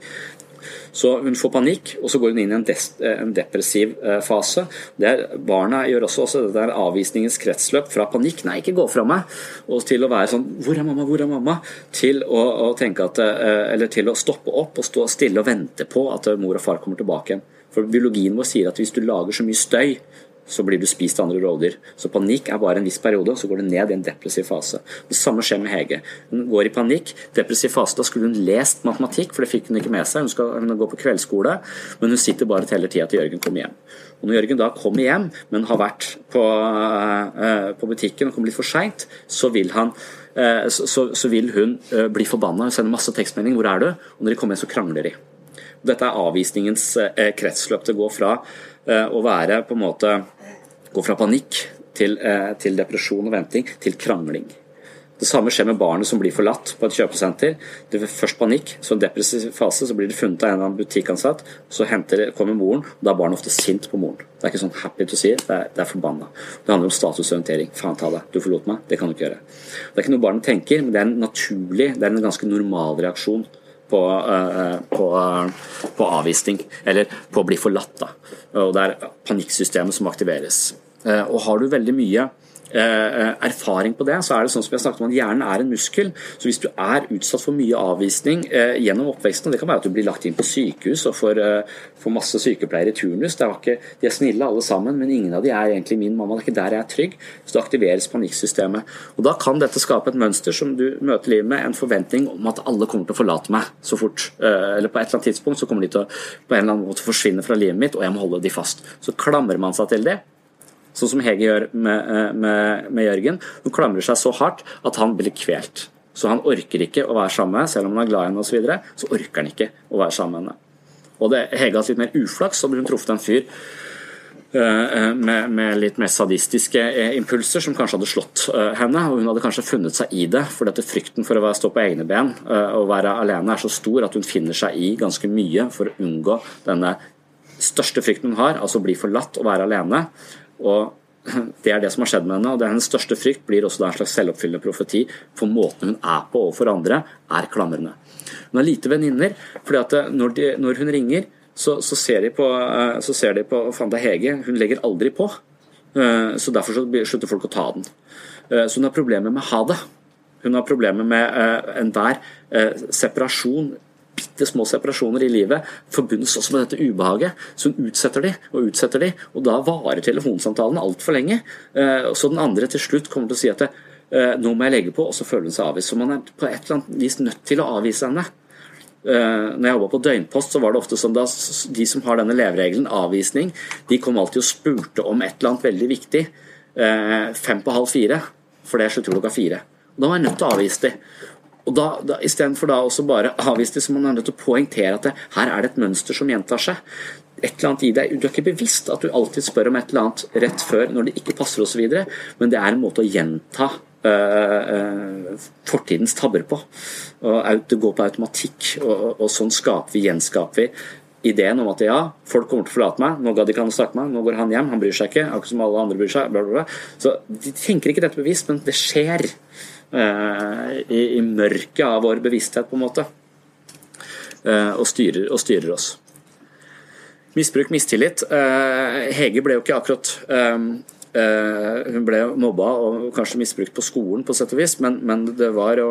Så hun får panikk, og så går hun inn i en, eh, en depressiv eh, fase. Der barna gjør også, også det der avvisningens kretsløp fra panikk, nei, ikke gå fra meg, og til å være sånn Hvor er mamma, hvor er mamma? Til å, å tenke at Eller til å stoppe opp og stå stille og vente på at mor og far kommer tilbake igjen. For biologien vår sier at hvis du lager så mye støy, så blir du spist av andre rovdyr. Så panikk er bare en viss periode, så går du ned i en depressiv fase. Det samme skjer med Hege. Hun går i panikk. Depressiv fase, da skulle hun lest matematikk, for det fikk hun ikke med seg. Hun skal hun går på kveldsskole, men hun sitter bare og teller tida til Jørgen kommer hjem. Og når Jørgen da kommer hjem, men har vært på, uh, på butikken og kommer litt for seint, så vil han uh, så, så, vil hun uh, bli forbanna og sende masse tekstmelding 'Hvor er du?' Og når de kommer hjem, så krangler de. Dette er avvisningens kretsløp. Det går fra å være på en måte Gå fra panikk til, eh, til depresjon og venting til krangling. Det samme skjer med barnet som blir forlatt på et kjøpesenter. Det er først panikk, så en depressiv fase, så blir det funnet av en eller annen butikkansatt. Så henter, kommer moren, og da er barnet ofte sint på moren. Det er ikke sånn happy to see, det er, det er forbanna. Det handler om statusorientering. Faen ta det, du forlot meg. Det kan du ikke gjøre. Det er ikke noe barnet tenker, men det er en naturlig, det er en ganske normal reaksjon på, uh, på, på avvisning, eller på å bli forlatt. Da. Og det er panikksystemet som aktiveres. Uh, og har du veldig mye Eh, eh, erfaring på det, så er det sånn som har snakket om at hjernen er en muskel. Så hvis du er utsatt for mye avvisning eh, gjennom oppveksten, og det kan være at du blir lagt inn på sykehus og får, får masse sykepleiere i turnus det ikke, De er snille alle sammen, men ingen av de er egentlig min mamma. Det er ikke der jeg er trygg. Så da aktiveres panikksystemet. Og Da kan dette skape et mønster som du møter livet med, en forventning om at alle kommer til å forlate meg så fort. Eller på et eller annet tidspunkt så kommer de til å på en eller annen måte forsvinne fra livet mitt, og jeg må holde de fast. Så klamrer man seg til det sånn som Hege gjør med, eh, med, med, Jørgen. Hun klamrer seg så hardt at han blir kvelt. Så han orker ikke å være sammen med henne, selv om han er glad i henne osv. Så, videre, så orker han ikke å være sammen med henne. Og det, Hege har litt mer uflaks, så hun truffet en fyr uh, med, med, litt mer sadistiske impulser, som kanskje hadde slått henne. Og hun hadde kanskje funnet seg i det, for dette frykten for å stå på egne ben og være alene er så stor at hun finner seg i ganske mye for å unngå denne største frykten hun har, altså bli forlatt og være alene. Og det er det som har skjedd med henne, og det er hennes største frykt blir også en slags selvoppfyllende profeti, for måten hun er på overfor andre, er klamrende. Hun har lite venninner, fordi at når, når hun ringer, så, så, ser de på, eh, så ser de på Fanda Hege, hun legger aldri på. Eh, så Derfor så slutter folk å ta den. Eh, så hun har problemer med ha det. Hun har problemer med enhver separasjon bitte små separasjoner i livet forbundes også med dette ubehaget. Så hun utsetter de og utsetter de, og da varer telefonsamtalen altfor lenge. Eh, så den andre til slutt kommer til å si at Eh, nå må jeg legge på, og så føler hun seg avvist. Så man er på et eller annet vis nødt til å avvise henne. Eh, når jeg jobba på døgnpost, så var det ofte sånn da de som har denne leveregelen, avvisning, de kom alltid og spurte om et eller annet veldig viktig. Fem på halv fire, for det slutter klokka fire. Da var jeg nødt til å avvise dem. Og da, da Istedenfor da også bare avvise det, så man er nødt til å poengtere at det, her er det et mønster som gjentar seg. Et eller annet i deg, Du er ikke bevisst at du alltid spør om et eller annet rett før når det ikke passer osv., men det er en måte å gjenta uh, fortidens tabber på. Og Det går på automatikk, og, og sånn skaper vi, gjenskaper vi ideen om at ja, folk kommer til å forlate meg, nå gadd ikke han å snakke med meg, nå går han hjem, han bryr seg ikke, akkurat som alle andre bryr seg. Bla, bla, bla. Så De tenker ikke dette bevisst, men det skjer i, i, mørket av vår bevissthet, på en måte. Uh, og, styrer, og, styrer, oss. Misbruk, mistillit. Uh, Hege ble jo ikke akkurat hun ble mobba og kanskje misbrukt på skolen, på sett og vis, men, men det var å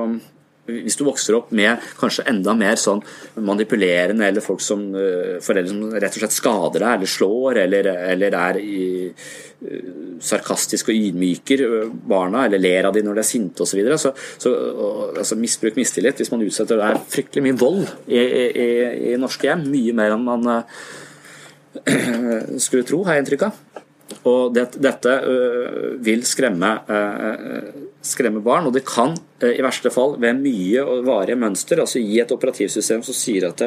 hvis du vokser opp med kanskje enda mer sånn manipulerende eller folk som uh, foreldre som rett og slett skader deg eller slår eller, eller er i, uh, sarkastisk og ydmyker uh, barna eller ler av dem når de er sinte osv. Så, videre, så, så altså, misbruk, mistillit Hvis man utsetter det er fryktelig mye vold i, i, i norske hjem, mye mer enn man skulle tro, har jeg inntrykk av. Og det, dette uh, vil skremme, uh, skremme, barn, og det kan uh, i verste fall ved mye og varige mønster altså gi et operativsystem som sier at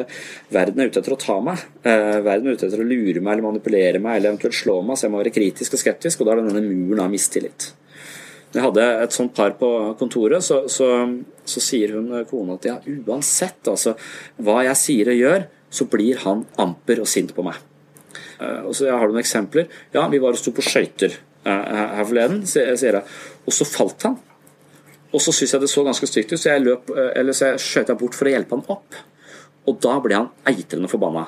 verden er ute etter å ta meg, verden er ute etter å lure meg eller manipulere meg eller eventuelt slå meg, så jeg må være kritisk og skeptisk, og da er det denne muren av mistillit. Jeg hadde et sånt par på kontoret, så, så, så sier hun kona at ja, uansett altså, hva jeg sier og gjør, så blir han amper og sint på meg. Eh, og så Har du noen eksempler? Ja, vi var og sto på skøyter eh, her forleden, sier jeg. Og så falt han. Og så syntes jeg det så ganske stygt ut, så jeg løp, eh, så jeg bort for å hjelpe han opp. Og da ble han eitrende forbanna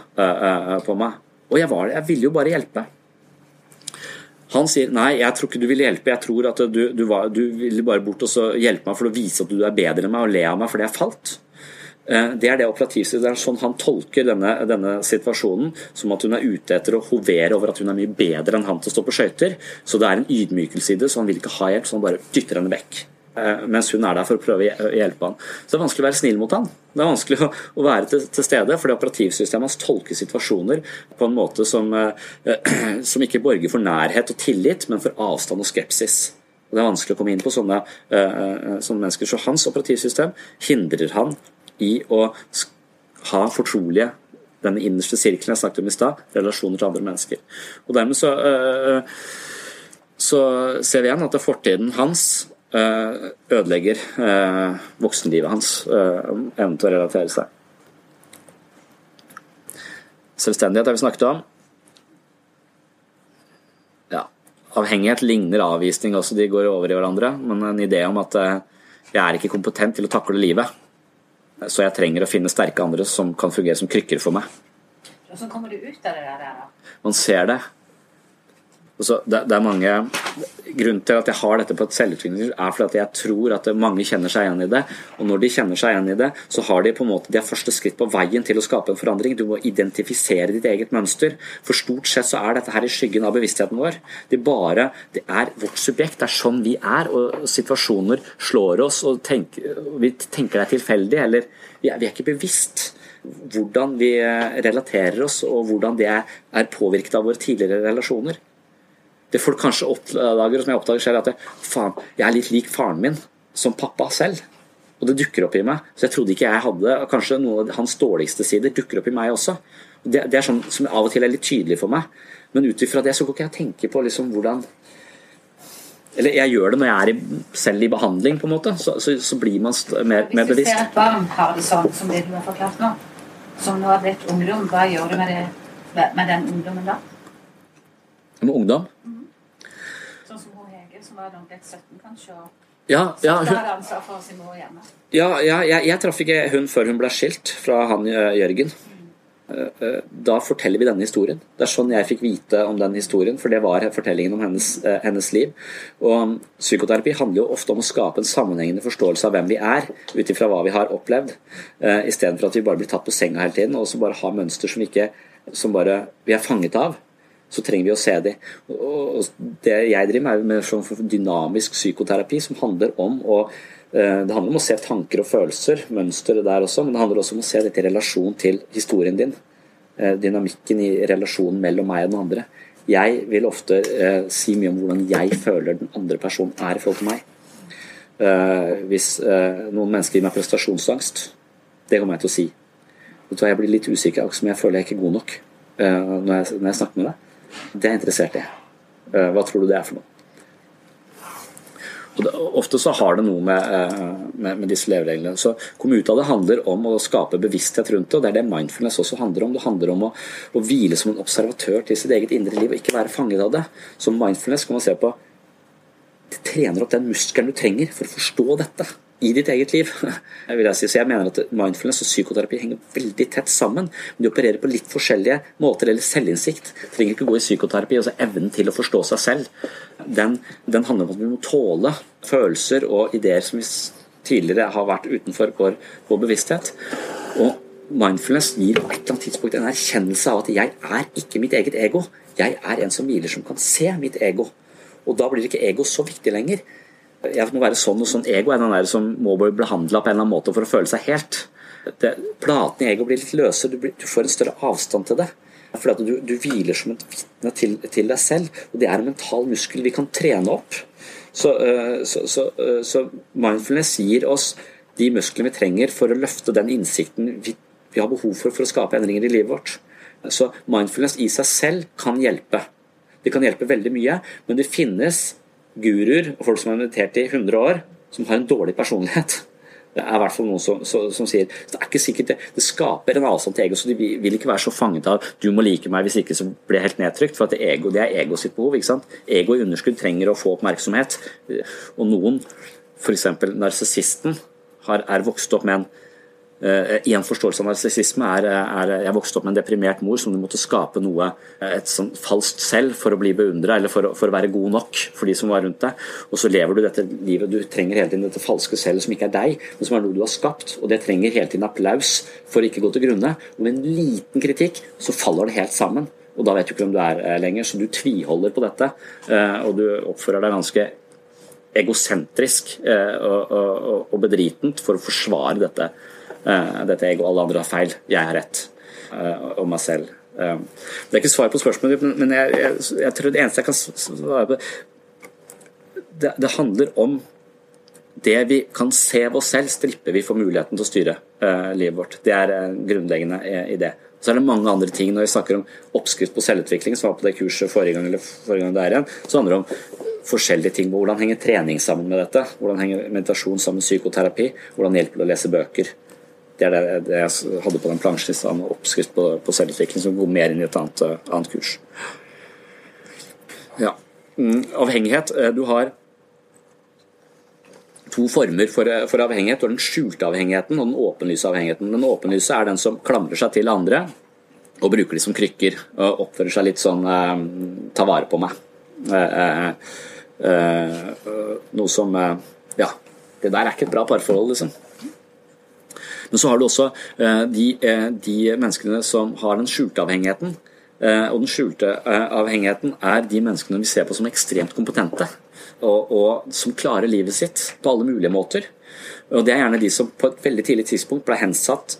på meg. Og jeg var det, jeg ville jo bare hjelpe. Han sier nei, jeg tror ikke du vil hjelpe, jeg tror at du, du, var, du ville bare bort og hjelpe meg for å vise at du er bedre enn meg og le av meg fordi jeg falt. Eh, det er det operativstyret. Er sånn han tolker denne, denne, situasjonen, som at hun er ute etter å hovere over at hun er mye bedre enn han til å stå på skøyter. Så det er en ydmykelse i det, så han vil ikke ha hjelp, så han bare dytter henne vekk. Eh, mens hun er der for å prøve å hjelpe han. Så det er vanskelig å være snill mot han. Det er vanskelig å, være til, til, stede, fordi operativsystemet hans tolker situasjoner på en måte som, eh, som ikke borger for nærhet og tillit, men for avstand og skepsis. Det er vanskelig å komme inn på sånne, sånne mennesker. Så hans operativsystem hindrer han i å ha fortrolige denne innerste sirkelen jeg snakket om i stad, relasjoner til andre mennesker. Og Dermed så, øh, så ser vi igjen at fortiden hans øh, ødelegger øh, voksenlivet hans, evnen til å relatere seg. Selvstendighet har vi snakket om. Ja, Avhengighet ligner avvisning også, de går over i hverandre. Men en idé om at jeg er ikke kompetent til å takle livet så jeg trenger å finne sterke andre som kan fungere som krykker for meg. Hvordan kommer du ut av det der? da? Man ser det. Det, det, er mange Grunnen til at jeg har dette på et selvutvikling, er fordi jeg tror at mange kjenner seg igjen i det. Og når de kjenner seg igjen i det, så har de på en måte de første skritt på veien til å skape en forandring. Du må identifisere ditt eget mønster. For stort sett så er dette her i skyggen av bevisstheten vår. Det, bare, det er vårt subjekt. Det er sånn vi er. Og situasjoner slår oss, og tenker, vi tenker det er tilfeldig, eller vi er, vi er ikke bevisst hvordan vi relaterer oss, og hvordan det er påvirket av våre tidligere relasjoner. Det folk kanskje oppdager, som jeg oppdager selv, at jeg, faen, jeg er litt lik faren min som pappa selv. Og det dukker opp i meg. Så jeg trodde ikke jeg hadde Kanskje noen av hans dårligste sider dukker opp i meg også. Det, det er sånn som av og til er litt tydelig for meg. Men ut ifra det så går ikke jeg tenke på liksom hvordan Eller jeg gjør det når jeg er i, selv i behandling, på en måte. Så, så, så blir man mer, mer, bevisst. Hvis du ser et barn har det sånn som det du har forklart nå, som nå har blitt ungdom, hva gjør du med, det, med den ungdommen da? Med ungdom? Mm var nok et 17, kanskje. og ja, ja, hun, ja, ja jeg, jeg traff ikke hun før hun ble skilt fra han eh, Jørgen. Mm. Da forteller vi denne historien. Det er sånn jeg fikk vite om den historien, for det var fortellingen om hennes, eh, hennes liv. Og Psykoterapi handler jo ofte om å skape en sammenhengende forståelse av hvem vi er, ut ifra hva vi har opplevd, istedenfor at vi bare blir tatt på senga hele tiden og så bare har mønster som, ikke, som bare vi er fanget av. så trenger vi å se dem. Og det jeg driver med, er med sånn dynamisk psykoterapi, som handler om å eh, det handler om å se tanker og følelser, mønstre der også, men det handler også om å se dette i relasjon til historien din. Eh, dynamikken i relasjonen mellom meg og den andre. Jeg vil ofte eh, si mye om hvordan jeg føler den andre personen er i forhold til meg. Hvis noen mennesker gir meg prestasjonsangst, det kommer jeg til å si. Jeg blir litt usikker, akkurat som jeg føler jeg ikke er god nok når, jeg, når, jeg, snakker med deg. Det er jeg interessert i. hva tror du det er for noe? Og det, ofte så har det noe med, med, med disse levereglene. Så komme ut av det handler om å skape bevissthet rundt det, og det er det mindfulness også handler om. Det handler om å, å hvile som en observatør til sitt eget indre liv og ikke være fanget av det. Som mindfulness kan man se på det trener opp den muskelen du trenger for å forstå dette i ditt eget liv. Jeg si. Så jeg mener at mindfulness og psykoterapi henger veldig tett sammen. Men de opererer på litt forskjellige måter, eller selvinnsikt. Trenger ikke gå i psykoterapi. altså Evnen til å forstå seg selv. Den, den, handler om at vi må tåle følelser og ideer som vi tidligere har vært utenfor vår, vår bevissthet. Og mindfulness gir på et eller annet tidspunkt en erkjennelse av at jeg er ikke mitt eget ego. Jeg er en som hviler, som kan se mitt ego. Og da blir ikke ego så viktig lenger. Jeg må være sånn og sånn. Ego er den der som må bli behandla på en eller annen måte for å føle seg helt. Det, platene i ego blir litt løse, du, blir, du, får en større avstand til det. Fordi du, du hviler som et vitne til, til, deg selv. Og det er en mental muskel vi kan trene opp. Så, eh, så, så, eh, så mindfulness gir oss de musklene vi trenger for å løfte den innsikten vi, vi har behov for for å skape endringer i livet vårt. Så mindfulness i seg selv kan hjelpe. Det kan hjelpe veldig mye, men det finnes guruer og folk som har meditert i 100 år, som har en dårlig personlighet. Det er i hvert fall noen som, som, som sier Det er ikke sikkert det, det skaper en avstand til ego, så de vil ikke være så fanget av 'du må like meg, hvis ikke så blir jeg helt nedtrykt'. For at det, ego, det er ego sitt behov. ikke sant? Ego i underskudd trenger å få oppmerksomhet. Og noen, f.eks. narsissisten, er vokst opp med en en forståelse av narsissisme er, er, Jeg vokste opp med en deprimert mor som du måtte skape noe, eh, et sånn falskt selv, for å bli beundra eller for, for, å være god nok for de som var rundt deg. Og så lever du dette livet du trenger hele tiden dette falske selv som ikke er deg, men som er noe du har skapt. Og det trenger hele tiden applaus for å ikke gå til grunne. Og med en liten kritikk så faller det helt sammen. Og da vet du ikke hvem du er eh, lenger, så du tviholder på dette. Og du oppfører deg ganske egosentrisk og, og, og bedritent for å forsvare dette Eh, dette jeg og alle andre har feil, jeg har rett. Og meg selv. Eh, det er ikke svar på spørsmålet men jeg, jeg, jeg, tror det eneste jeg kan svare på det, det handler om det vi kan se ved oss selv, stripper vi for muligheten til å styre livet vårt. Det er en grunnleggende idé. Så er det mange andre ting når vi snakker om oppskrift på selvutvikling, som var på det kurset forrige gang, eller forrige gang der igjen, så handler det om forskjellige ting. Hvordan henger trening sammen med dette? Hvordan henger meditasjon sammen med psykoterapi? Hvordan hjelper det å lese bøker? Det er det, det jeg hadde på den plansjen i stad, oppskrift på, på selvutvikling, som går mer inn i et annet, eh, annet kurs. Ja. Mm, avhengighet. Eh, du har to former for, eh, for, avhengighet. Du har den skjulte avhengigheten og den åpenlyse avhengigheten. Den åpenlyse er den som klamrer seg til andre og bruker de som krykker. Og oppfører seg litt sånn eh, ta vare på meg. Eh, eh, noe som Ja, det der er ikke et bra parforhold, liksom. Men så har du også eh, de, eh, de menneskene som har den skjulte avhengigheten. Eh, og den skjulte avhengigheten er de menneskene vi ser på som ekstremt kompetente. Og, og, som klarer livet sitt på alle mulige måter. Og Det er gjerne de som på et veldig tidlig tidspunkt ble hensatt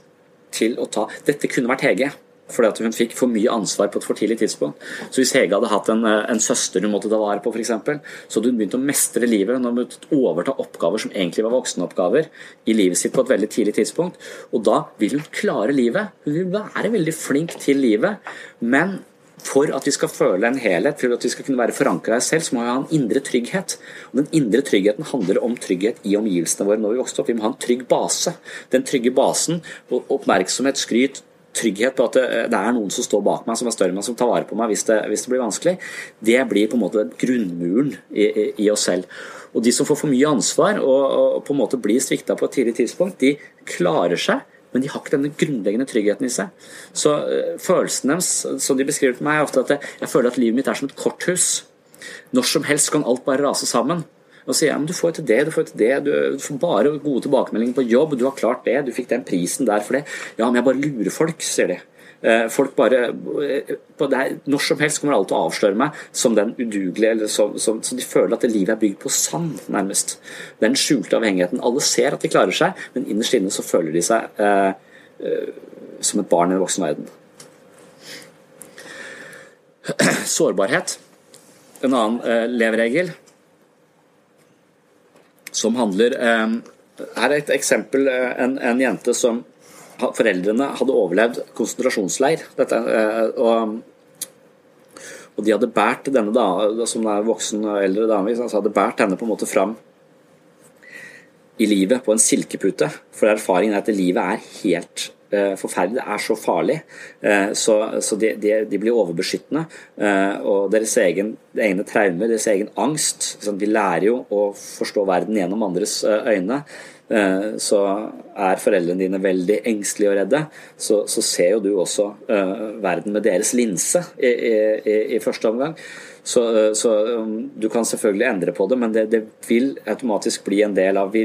til å ta Dette kunne vært Hege fordi at hun fikk for mye ansvar på et for tidlig tidspunkt. Så hvis Hege hadde hatt en, eh, en søster hun måtte ta vare på, f.eks., så hadde hun begynt å mestre livet. Hun hadde overta oppgaver som egentlig var voksenoppgaver i livet sitt på et veldig tidlig tidspunkt. Og da vil hun klare livet. Hun vil være veldig flink til livet. Men for at vi skal føle en helhet, for at vi skal kunne være forankra i oss selv, så må vi ha en indre trygghet. Og Den indre tryggheten handler om trygghet i omgivelsene våre når vi vokste opp. Vi må ha en trygg base. Den trygge basen, oppmerksomhet, skryt, trygghet på at det, det, er noen som står bak meg, som er større enn meg, som tar vare på meg hvis det, hvis det blir vanskelig, det blir på en måte grunnmuren i, i, i, oss selv. Og De som får for mye ansvar og, og på en måte blir svikta på et tidlig tidspunkt, de klarer seg, men de har ikke denne grunnleggende tryggheten i seg. Så uh, Følelsen deres som de beskriver til meg, er ofte at jeg, jeg føler at livet mitt er som et korthus. Når som helst kan alt bare rase sammen. Og sier ja, men du får til det, du får til det, du får bare gode tilbakemeldinger på jobb, du har klart det, du fikk den prisen der for det. Ja, men jeg bare lurer folk, sier de. Folk bare her, Når som helst kommer alle til å avsløre meg som den udugelige, eller som, som, så de føler at det livet er bygd på sand, nærmest. Den skjulte avhengigheten. Alle ser at de klarer seg, men innerst inne så føler de seg eh, eh, som et barn i en voksen verden. Sårbarhet. En annen eh, leveregel som handler eh, Her er et eksempel. Eh, en, en, jente som Foreldrene hadde overlevd konsentrasjonsleir. Dette, eh, og, og, de hadde båret denne da, som er voksen eldre dame, hadde båret henne på en måte fram i livet på en silkepute. For erfaringen er at livet er helt Eh, forferdelig, er så farlig. Eh, så, så de, de, de, blir overbeskyttende. Eh, og deres egen, egne traumer, deres egen angst De lærer jo å forstå verden gjennom andres øyne. Så er foreldrene dine veldig engstelige og redde, så, så ser jo du også verden med deres linse i, i, i første omgang. Så, så, um, du kan selvfølgelig endre på det, men det, det vil automatisk bli en del av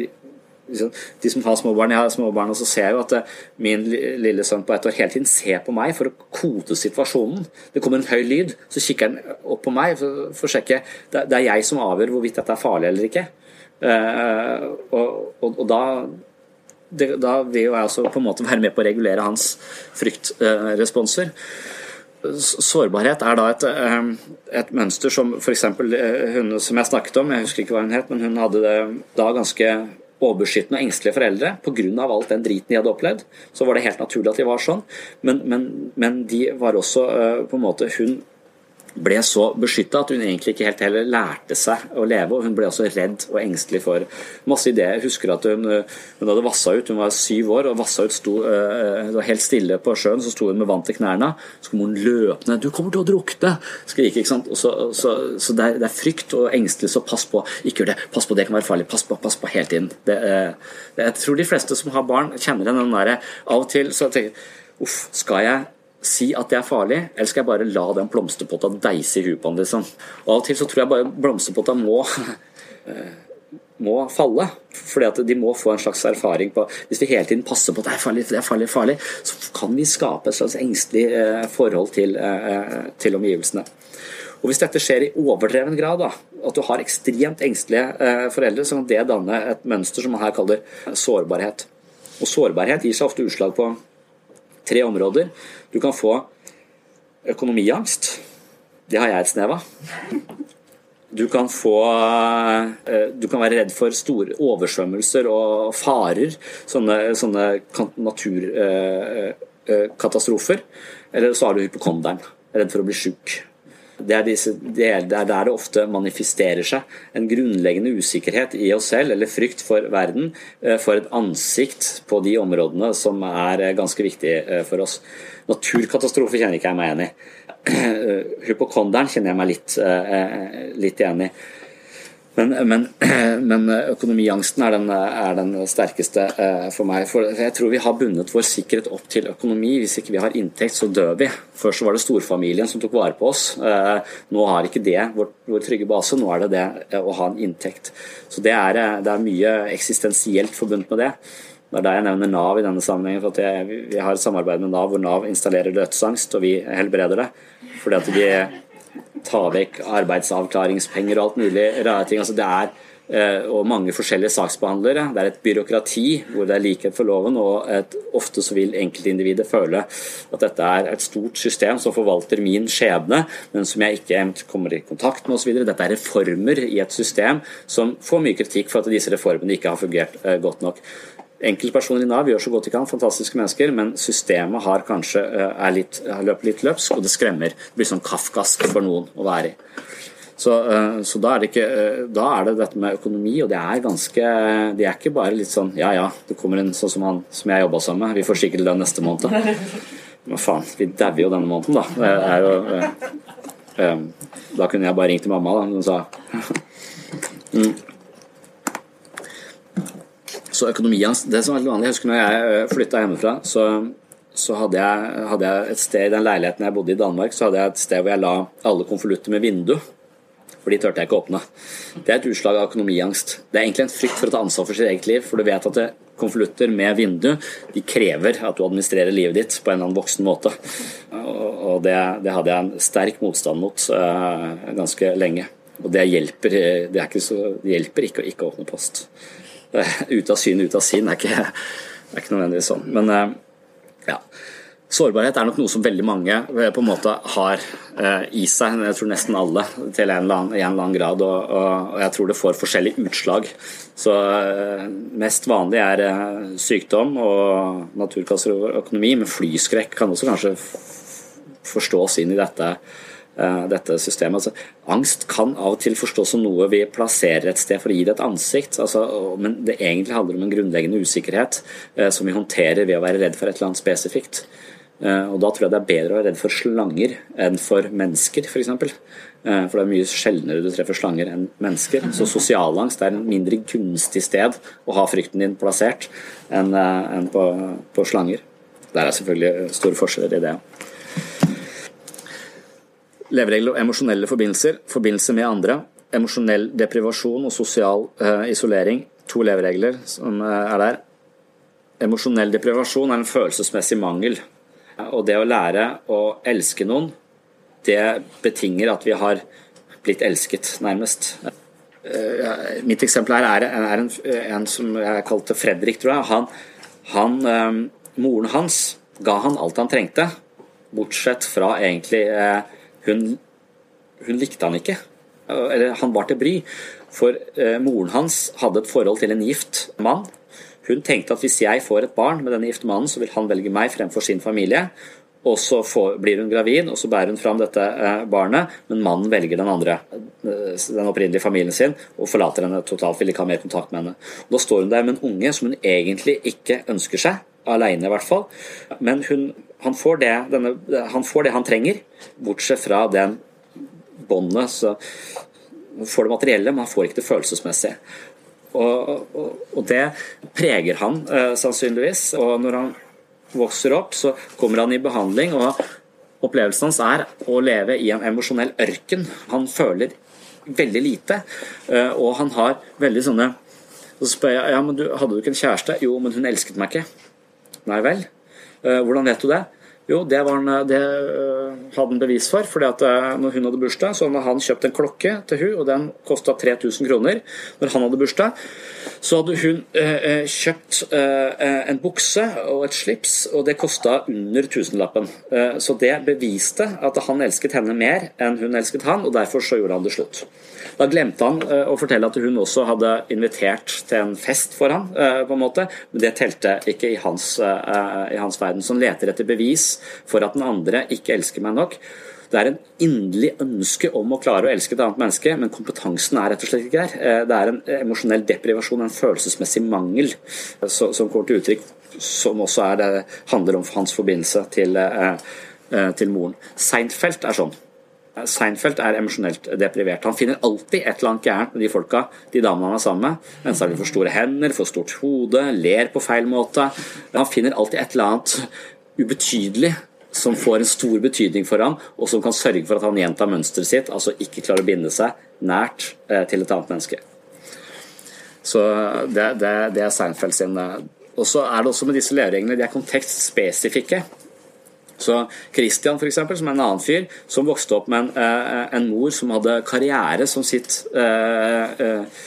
Liksom, de som har småbarn, jeg har småbarn, og så ser jeg jo at eh, min lille sønn på ett år hele tiden ser på meg for å kode situasjonen. Det kommer en høy lyd, så kikker han opp på meg for, å sjekke. Det, er jeg som avgjør hvorvidt dette er farlig eller ikke. Uh, og, og, og, da det, da vil jo jeg også på en måte være med på å regulere hans fryktresponser. Uh, sårbarhet er da et, et mønster som f.eks. hun som jeg snakket om, jeg husker ikke hva hun het, men hun hadde det da ganske overbeskyttende og engstelige foreldre pga. all den driten de hadde opplevd. Så var det helt naturlig at de var sånn. Men, men, men de var også uh, på en måte Hun ble så beskytta at hun egentlig ikke helt heller lærte seg å leve. og Hun ble også redd og engstelig for masse ideer. Jeg husker at hun, hun hadde vassa ut, hun var syv år og vassa ut, sto uh, helt stille på sjøen. Så sto hun med vann til knærne. Så kom hun løpende. 'Du kommer til å drukne!' skrike. ikke sant? Så, så, så det, er, det, er, frykt og engstelig, så pass på. Ikke gjør det. Pass på, det kan være farlig. Pass på, pass på hele tiden. Det, uh, jeg tror de fleste som har barn, kjenner den derre Av og til så tenker jeg Uff, skal jeg si at det er farlig, eller skal jeg bare la den blomsterpotta deise i huet på han, liksom. Og av og til så tror jeg bare blomsterpotta må eh, må falle. fordi at de må få en slags erfaring på Hvis vi hele tiden passer på at det er farlig, det er farlig, farlig så kan vi skape et slags engstelig eh, forhold til, eh, til omgivelsene. Og Hvis dette skjer i overdreven grad, da, at du har ekstremt engstelige foreldre, så kan det danne et mønster som man her kaller sårbarhet. Og Sårbarhet gir seg ofte utslag på tre områder. Du kan få økonomiangst. Det har jeg et snev av. Du kan få eh, Du kan være redd for store oversvømmelser og farer. Sånne, sånne naturkatastrofer. Eller så har du hypokonderen. Redd for å bli sjuk. Det er, disse, det er, der det ofte manifesterer seg. En grunnleggende usikkerhet i oss selv, eller frykt for verden, eh, for et ansikt på de områdene som er eh, ganske viktige eh, for oss. Naturkatastrofe kjenner ikke jeg meg igjen i. Hypokonderen kjenner jeg meg litt, litt igjen i. Men, men, men, økonomiangsten er den, er den, sterkeste eh, for meg. For jeg tror vi har bundet vår sikkerhet opp til økonomi. Hvis ikke vi har inntekt, så dør vi. Før så var det storfamilien som tok vare på oss. Eh, nå har ikke det vår, vår trygge base, nå er det det eh, å ha en inntekt. Så det er, det er mye eksistensielt forbundet med det. Det er der jeg nevner Nav i denne sammenhengen. for at Vi har et samarbeid med Nav hvor Nav installerer dødsangst, og vi helbreder det. Fordi at de ta vekk arbeidsavklaringspenger og alt mulig rare ting. Altså det er eh, og mange forskjellige saksbehandlere. Det er et byråkrati hvor det er likhet for loven, og et, ofte så vil enkeltindividet føle at dette er et stort system som forvalter min skjebne, men som jeg ikke kommer i kontakt med osv. Dette er reformer i et system som får mye kritikk for at disse reformene ikke har fungert eh, godt nok. Enkeltpersoner i Nav gjør så godt de kan, fantastiske mennesker, men systemet har kanskje er litt, har løpt litt løpsk, og det skremmer. Det blir sånn kafkask for noen å være i. Så, eh, så da, er ikke, eh, da, er det dette med økonomi, og det er ganske Det er ikke bare litt sånn ja ja, det kommer en sånn som han som jeg jobba sammen med, vi får sikkert lønn neste måned. Men faen, vi dauer jo denne måneden, da. Det er jo, da kunne jeg bare ringt til mamma, da. Hun sa mm. Så økonomien Det som var vanlig, jeg husker når jeg eh, flytta hjemmefra, så, så hadde, jeg, hadde, jeg, et sted i den leiligheten jeg bodde i Danmark, så hadde jeg et sted hvor jeg la alle konvolutter med vindu. For de turte jeg ikke åpne. Det er et utslag av økonomiangst. Det er egentlig en frykt for å ta ansvar for sitt eget liv. For du vet at det, konvolutter med vindu, de krever at du administrerer livet ditt på en eller annen voksen måte. Og det, det hadde jeg en sterk motstand mot uh, ganske lenge. Og det hjelper, det ikke, så, det hjelper ikke å ikke åpne post. Uh, ut av syn, ut av sinn er ikke, er ikke nødvendigvis sånn. Men uh, ja. Sårbarhet er nok noe som veldig mange på en måte har i seg, jeg tror nesten alle, til en eller annen, en eller annen grad. Og, og, jeg tror det får forskjellige utslag. Så Mest vanlig er sykdom og naturkasser og økonomi, men flyskrekk kan også kanskje forstås inn i dette, dette systemet. Altså, angst kan av og til forstås som noe vi plasserer et sted for å gi det et ansikt, altså, men det egentlig handler om en grunnleggende usikkerhet eh, som vi håndterer ved å være redd for et eller annet spesifikt. Eh, og Da tror jeg det er bedre å være redd for slanger enn for mennesker, f.eks. For, for det er mye sjeldnere du treffer slanger enn mennesker. Så sosialangst er en mindre gunstig sted å ha frykten din plassert enn, enn på, på slanger. Der er selvfølgelig store forskjeller i det. Leveregler og emosjonelle forbindelser, forbindelse med andre, emosjonell deprivasjon og sosial uh, isolering. To leveregler som uh, er der. Emosjonell deprivasjon er en følelsesmessig mangel. Og det å lære å elske noen, det betinger at vi har blitt elsket, nærmest. Uh, mitt eksempel her er, er en, en, som jeg kalte Fredrik, tror jeg. Han, han, moren hans ga han alt han trengte, bortsett fra egentlig hun, hun likte han ikke. Eller han var til bry. For eh, moren hans hadde et forhold til en gift mann. Hun tenkte at hvis jeg får et barn med denne gifte mannen, så vil han velge meg fremfor sin familie. Og så får, blir hun gravid, og så bærer hun fram dette eh, barnet, men mannen velger den andre, eh, den opprinnelige familien sin, og forlater henne totalt, vil ikke ha mer kontakt med henne. Og da står hun der med en unge som hun egentlig ikke ønsker seg, alene i hvert fall. Men hun, han, får det, denne, han, får det, han trenger, bortsett fra den båndet. Så får det materielle, men han får ikke det følelsesmessige. Og, og, og det preger han eh, sannsynligvis. Og når han vokser opp, så kommer han i behandling, og opplevelsen hans er å leve i en emosjonell ørken. Han føler veldig lite, eh, og han har veldig sånne Så spør jeg ja, men du, hadde du ikke en kjæreste? Jo, men hun elsket meg ikke. Nei vel. Eh, hvordan vet du det? Jo, det, var en, det uh, hadde han bevis for. fordi at uh, når hun hadde bursdag, så hadde han kjøpt en klokke til hun, og den kosta 3000 kroner. Når han hadde bursdag, så hadde hun eh, kjøpt en bukse og et slips, og det kosta under tusenlappen. så det beviste at han elsket henne mer enn hun elsket han, og derfor så gjorde han det slutt. Da glemte han å fortelle at hun også hadde invitert til en fest for han, på en måte, men det telte ikke i hans, i hans verden. Så han leter etter bevis for at den andre ikke elsker meg nok. Det er en inderlig ønske om å klare å elske et annet menneske, men kompetansen er rett og slett ikke der. Eh, det er en emosjonell deprivasjon, en følelsesmessig mangel, eh, som kommer til uttrykk, som også det, handler om hans forbindelse til, eh, til moren. Seinfeld er sånn. Seinfeld er emosjonelt deprivert. Han finner alltid et eller annet gærent med de folka, de damene han er sammen med. Enten har de for store hender, for stort hode, ler på feil måte. Han finner alltid et eller annet ubetydelig som får en stor betydning for ham, og som kan sørge for at han gjentar mønsteret sitt, altså ikke klarer å binde seg nært eh, til et annet menneske. Så det, det, det er Seinfeld sin. Eh, og så er det også med disse levereglene, de er kontekstspesifikke. Så Christian, for eksempel, som er en annen fyr, som vokste opp med en, eh, en mor som hadde karriere som sitt eh, eh,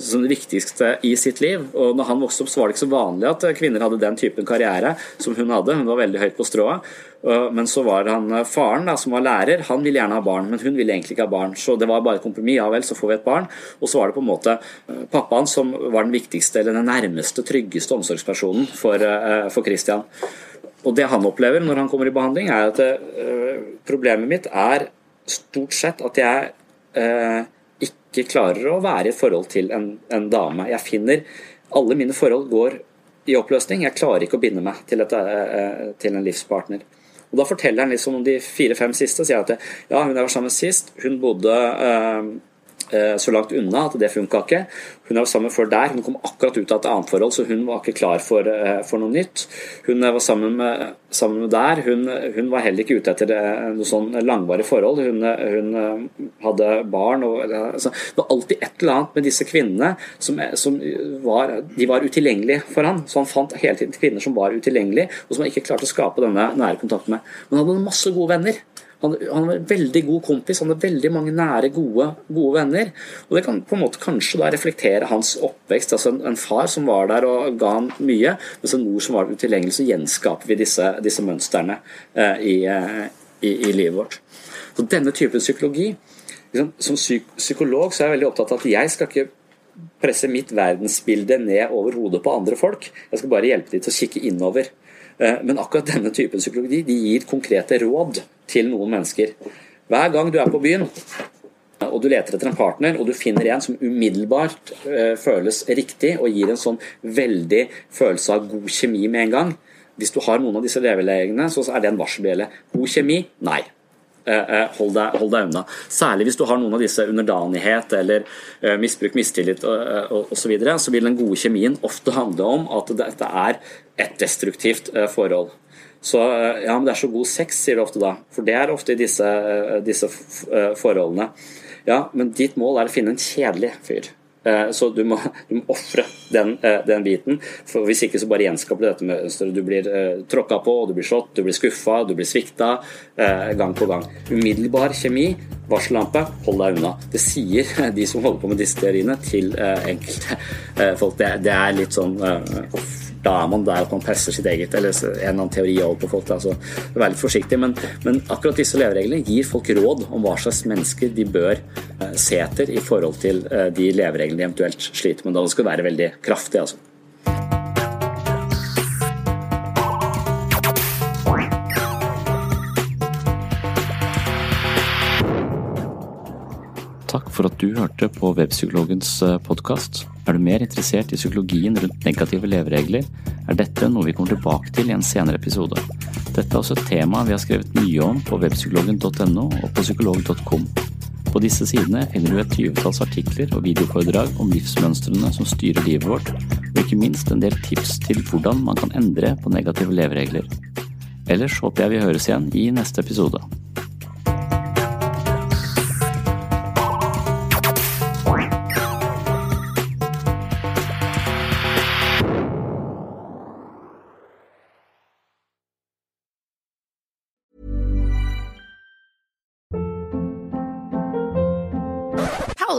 som det viktigste i sitt liv. Og når han vokste opp, så var det ikke så vanlig at kvinner hadde den typen karriere som hun hadde. Hun var veldig høyt på strået. Men så var han eh, faren, da, som var lærer, han ville gjerne ha barn, men hun ville egentlig ikke ha barn. Så det var bare et kompromiss. Ja vel, så får vi et barn. Og så var det på en måte eh, pappaen som var den viktigste, eller den nærmeste, tryggeste omsorgspersonen for, eh, for Christian. Og det han opplever når han kommer i behandling, er at problemet mitt er stort sett at jeg ikke klarer å være i forhold til en, en dame. Jeg finner Alle mine forhold går i oppløsning. Jeg klarer ikke å binde meg til, et, eh, til en livspartner. Og Da forteller han liksom om de fire-fem siste. sier at ja, hun var sammen sist, hun bodde øh, eh, så langt unna at det funka ikke. Hun var sammen før der. Hun kom akkurat ut av et annet forhold, så hun var ikke klar for, eh, for noe nytt. Hun var sammen med, sammen med der. Hun, hun, var heller ikke ute etter noe sånn langvarig forhold. Hun, hun hadde barn. Og, altså, det var alltid et eller annet med disse kvinnene som, som var, de var utilgjengelige for han. Så han fant hele tiden kvinner som var utilgjengelige, og som han ikke klarte å skape denne nære kontakten med. Men han hadde masse gode venner. Han, han var en veldig god kompis, han hadde veldig mange nære, gode, gode, venner. Og Det kan på en måte kanskje da reflektere hans oppvekst. altså En, en far som var der og ga han mye, mens en mor som var utilgjengelig. Så gjenskaper vi disse, disse mønstrene eh, i, eh, i, i, livet vårt. Så Denne typen psykologi liksom, Som psyk psykolog så er jeg veldig opptatt av at jeg skal ikke presse mitt verdensbilde ned over hodet på andre folk. Jeg skal bare hjelpe dem til å kikke innover. Eh, men akkurat denne typen psykologi de gir konkrete råd til noen mennesker. Hver gang du er på byen og du leter etter en partner, og du finner en som umiddelbart uh, føles riktig og gir en sånn veldig følelse av god kjemi med en gang Hvis du har noen av disse levelegene, så er det en varselbjelle. God kjemi? Nei. Uh, hold, deg, hold, deg, unna. Særlig hvis du har noen av disse underdanighet eller uh, misbruk, mistillit osv., så, videre, så vil den gode kjemien ofte handle om at dette er et destruktivt forhold. Så ja, men det er så god sex, sier du ofte da. For det er ofte i disse, eh, disse eh, forholdene. Ja, men ditt mål er å finne en kjedelig fyr. Eh, så du må, du må ofre den, den, biten. For Hvis ikke så bare gjenskaper du dette mønsteret. Du blir uh, tråkka på, du blir slått, du blir skuffa, du blir svikta gang på gang. Umiddelbar kjemi, varsellampe, hold deg unna. Det sier de som holder på med disse teoriene, til enkelte folk. Det, det, er litt sånn da er man der at man presser sitt eget, eller en eller annen teori over på folk. Altså, Vær litt forsiktig, men, men, akkurat disse levereglene gir folk råd om hva slags mennesker de bør eh, se etter i forhold til eh, de levereglene de eventuelt sliter med. Da skal det være veldig kraftig. altså. For at du hørte på Webpsykologens eh, podkast. Er du mer interessert i psykologien rundt negative leveregler, er dette noe vi kommer tilbake til i en senere episode. Dette er også et tema vi har skrevet mye om på webpsykologen.no og på psykolog.com. På disse sidene finner du et tyvetalls artikler og videoforedrag om livsmønstrene som styrer livet vårt, og ikke minst en del tips til hvordan man kan endre på negative leveregler. Ellers håper jeg vi høres igjen i neste episode.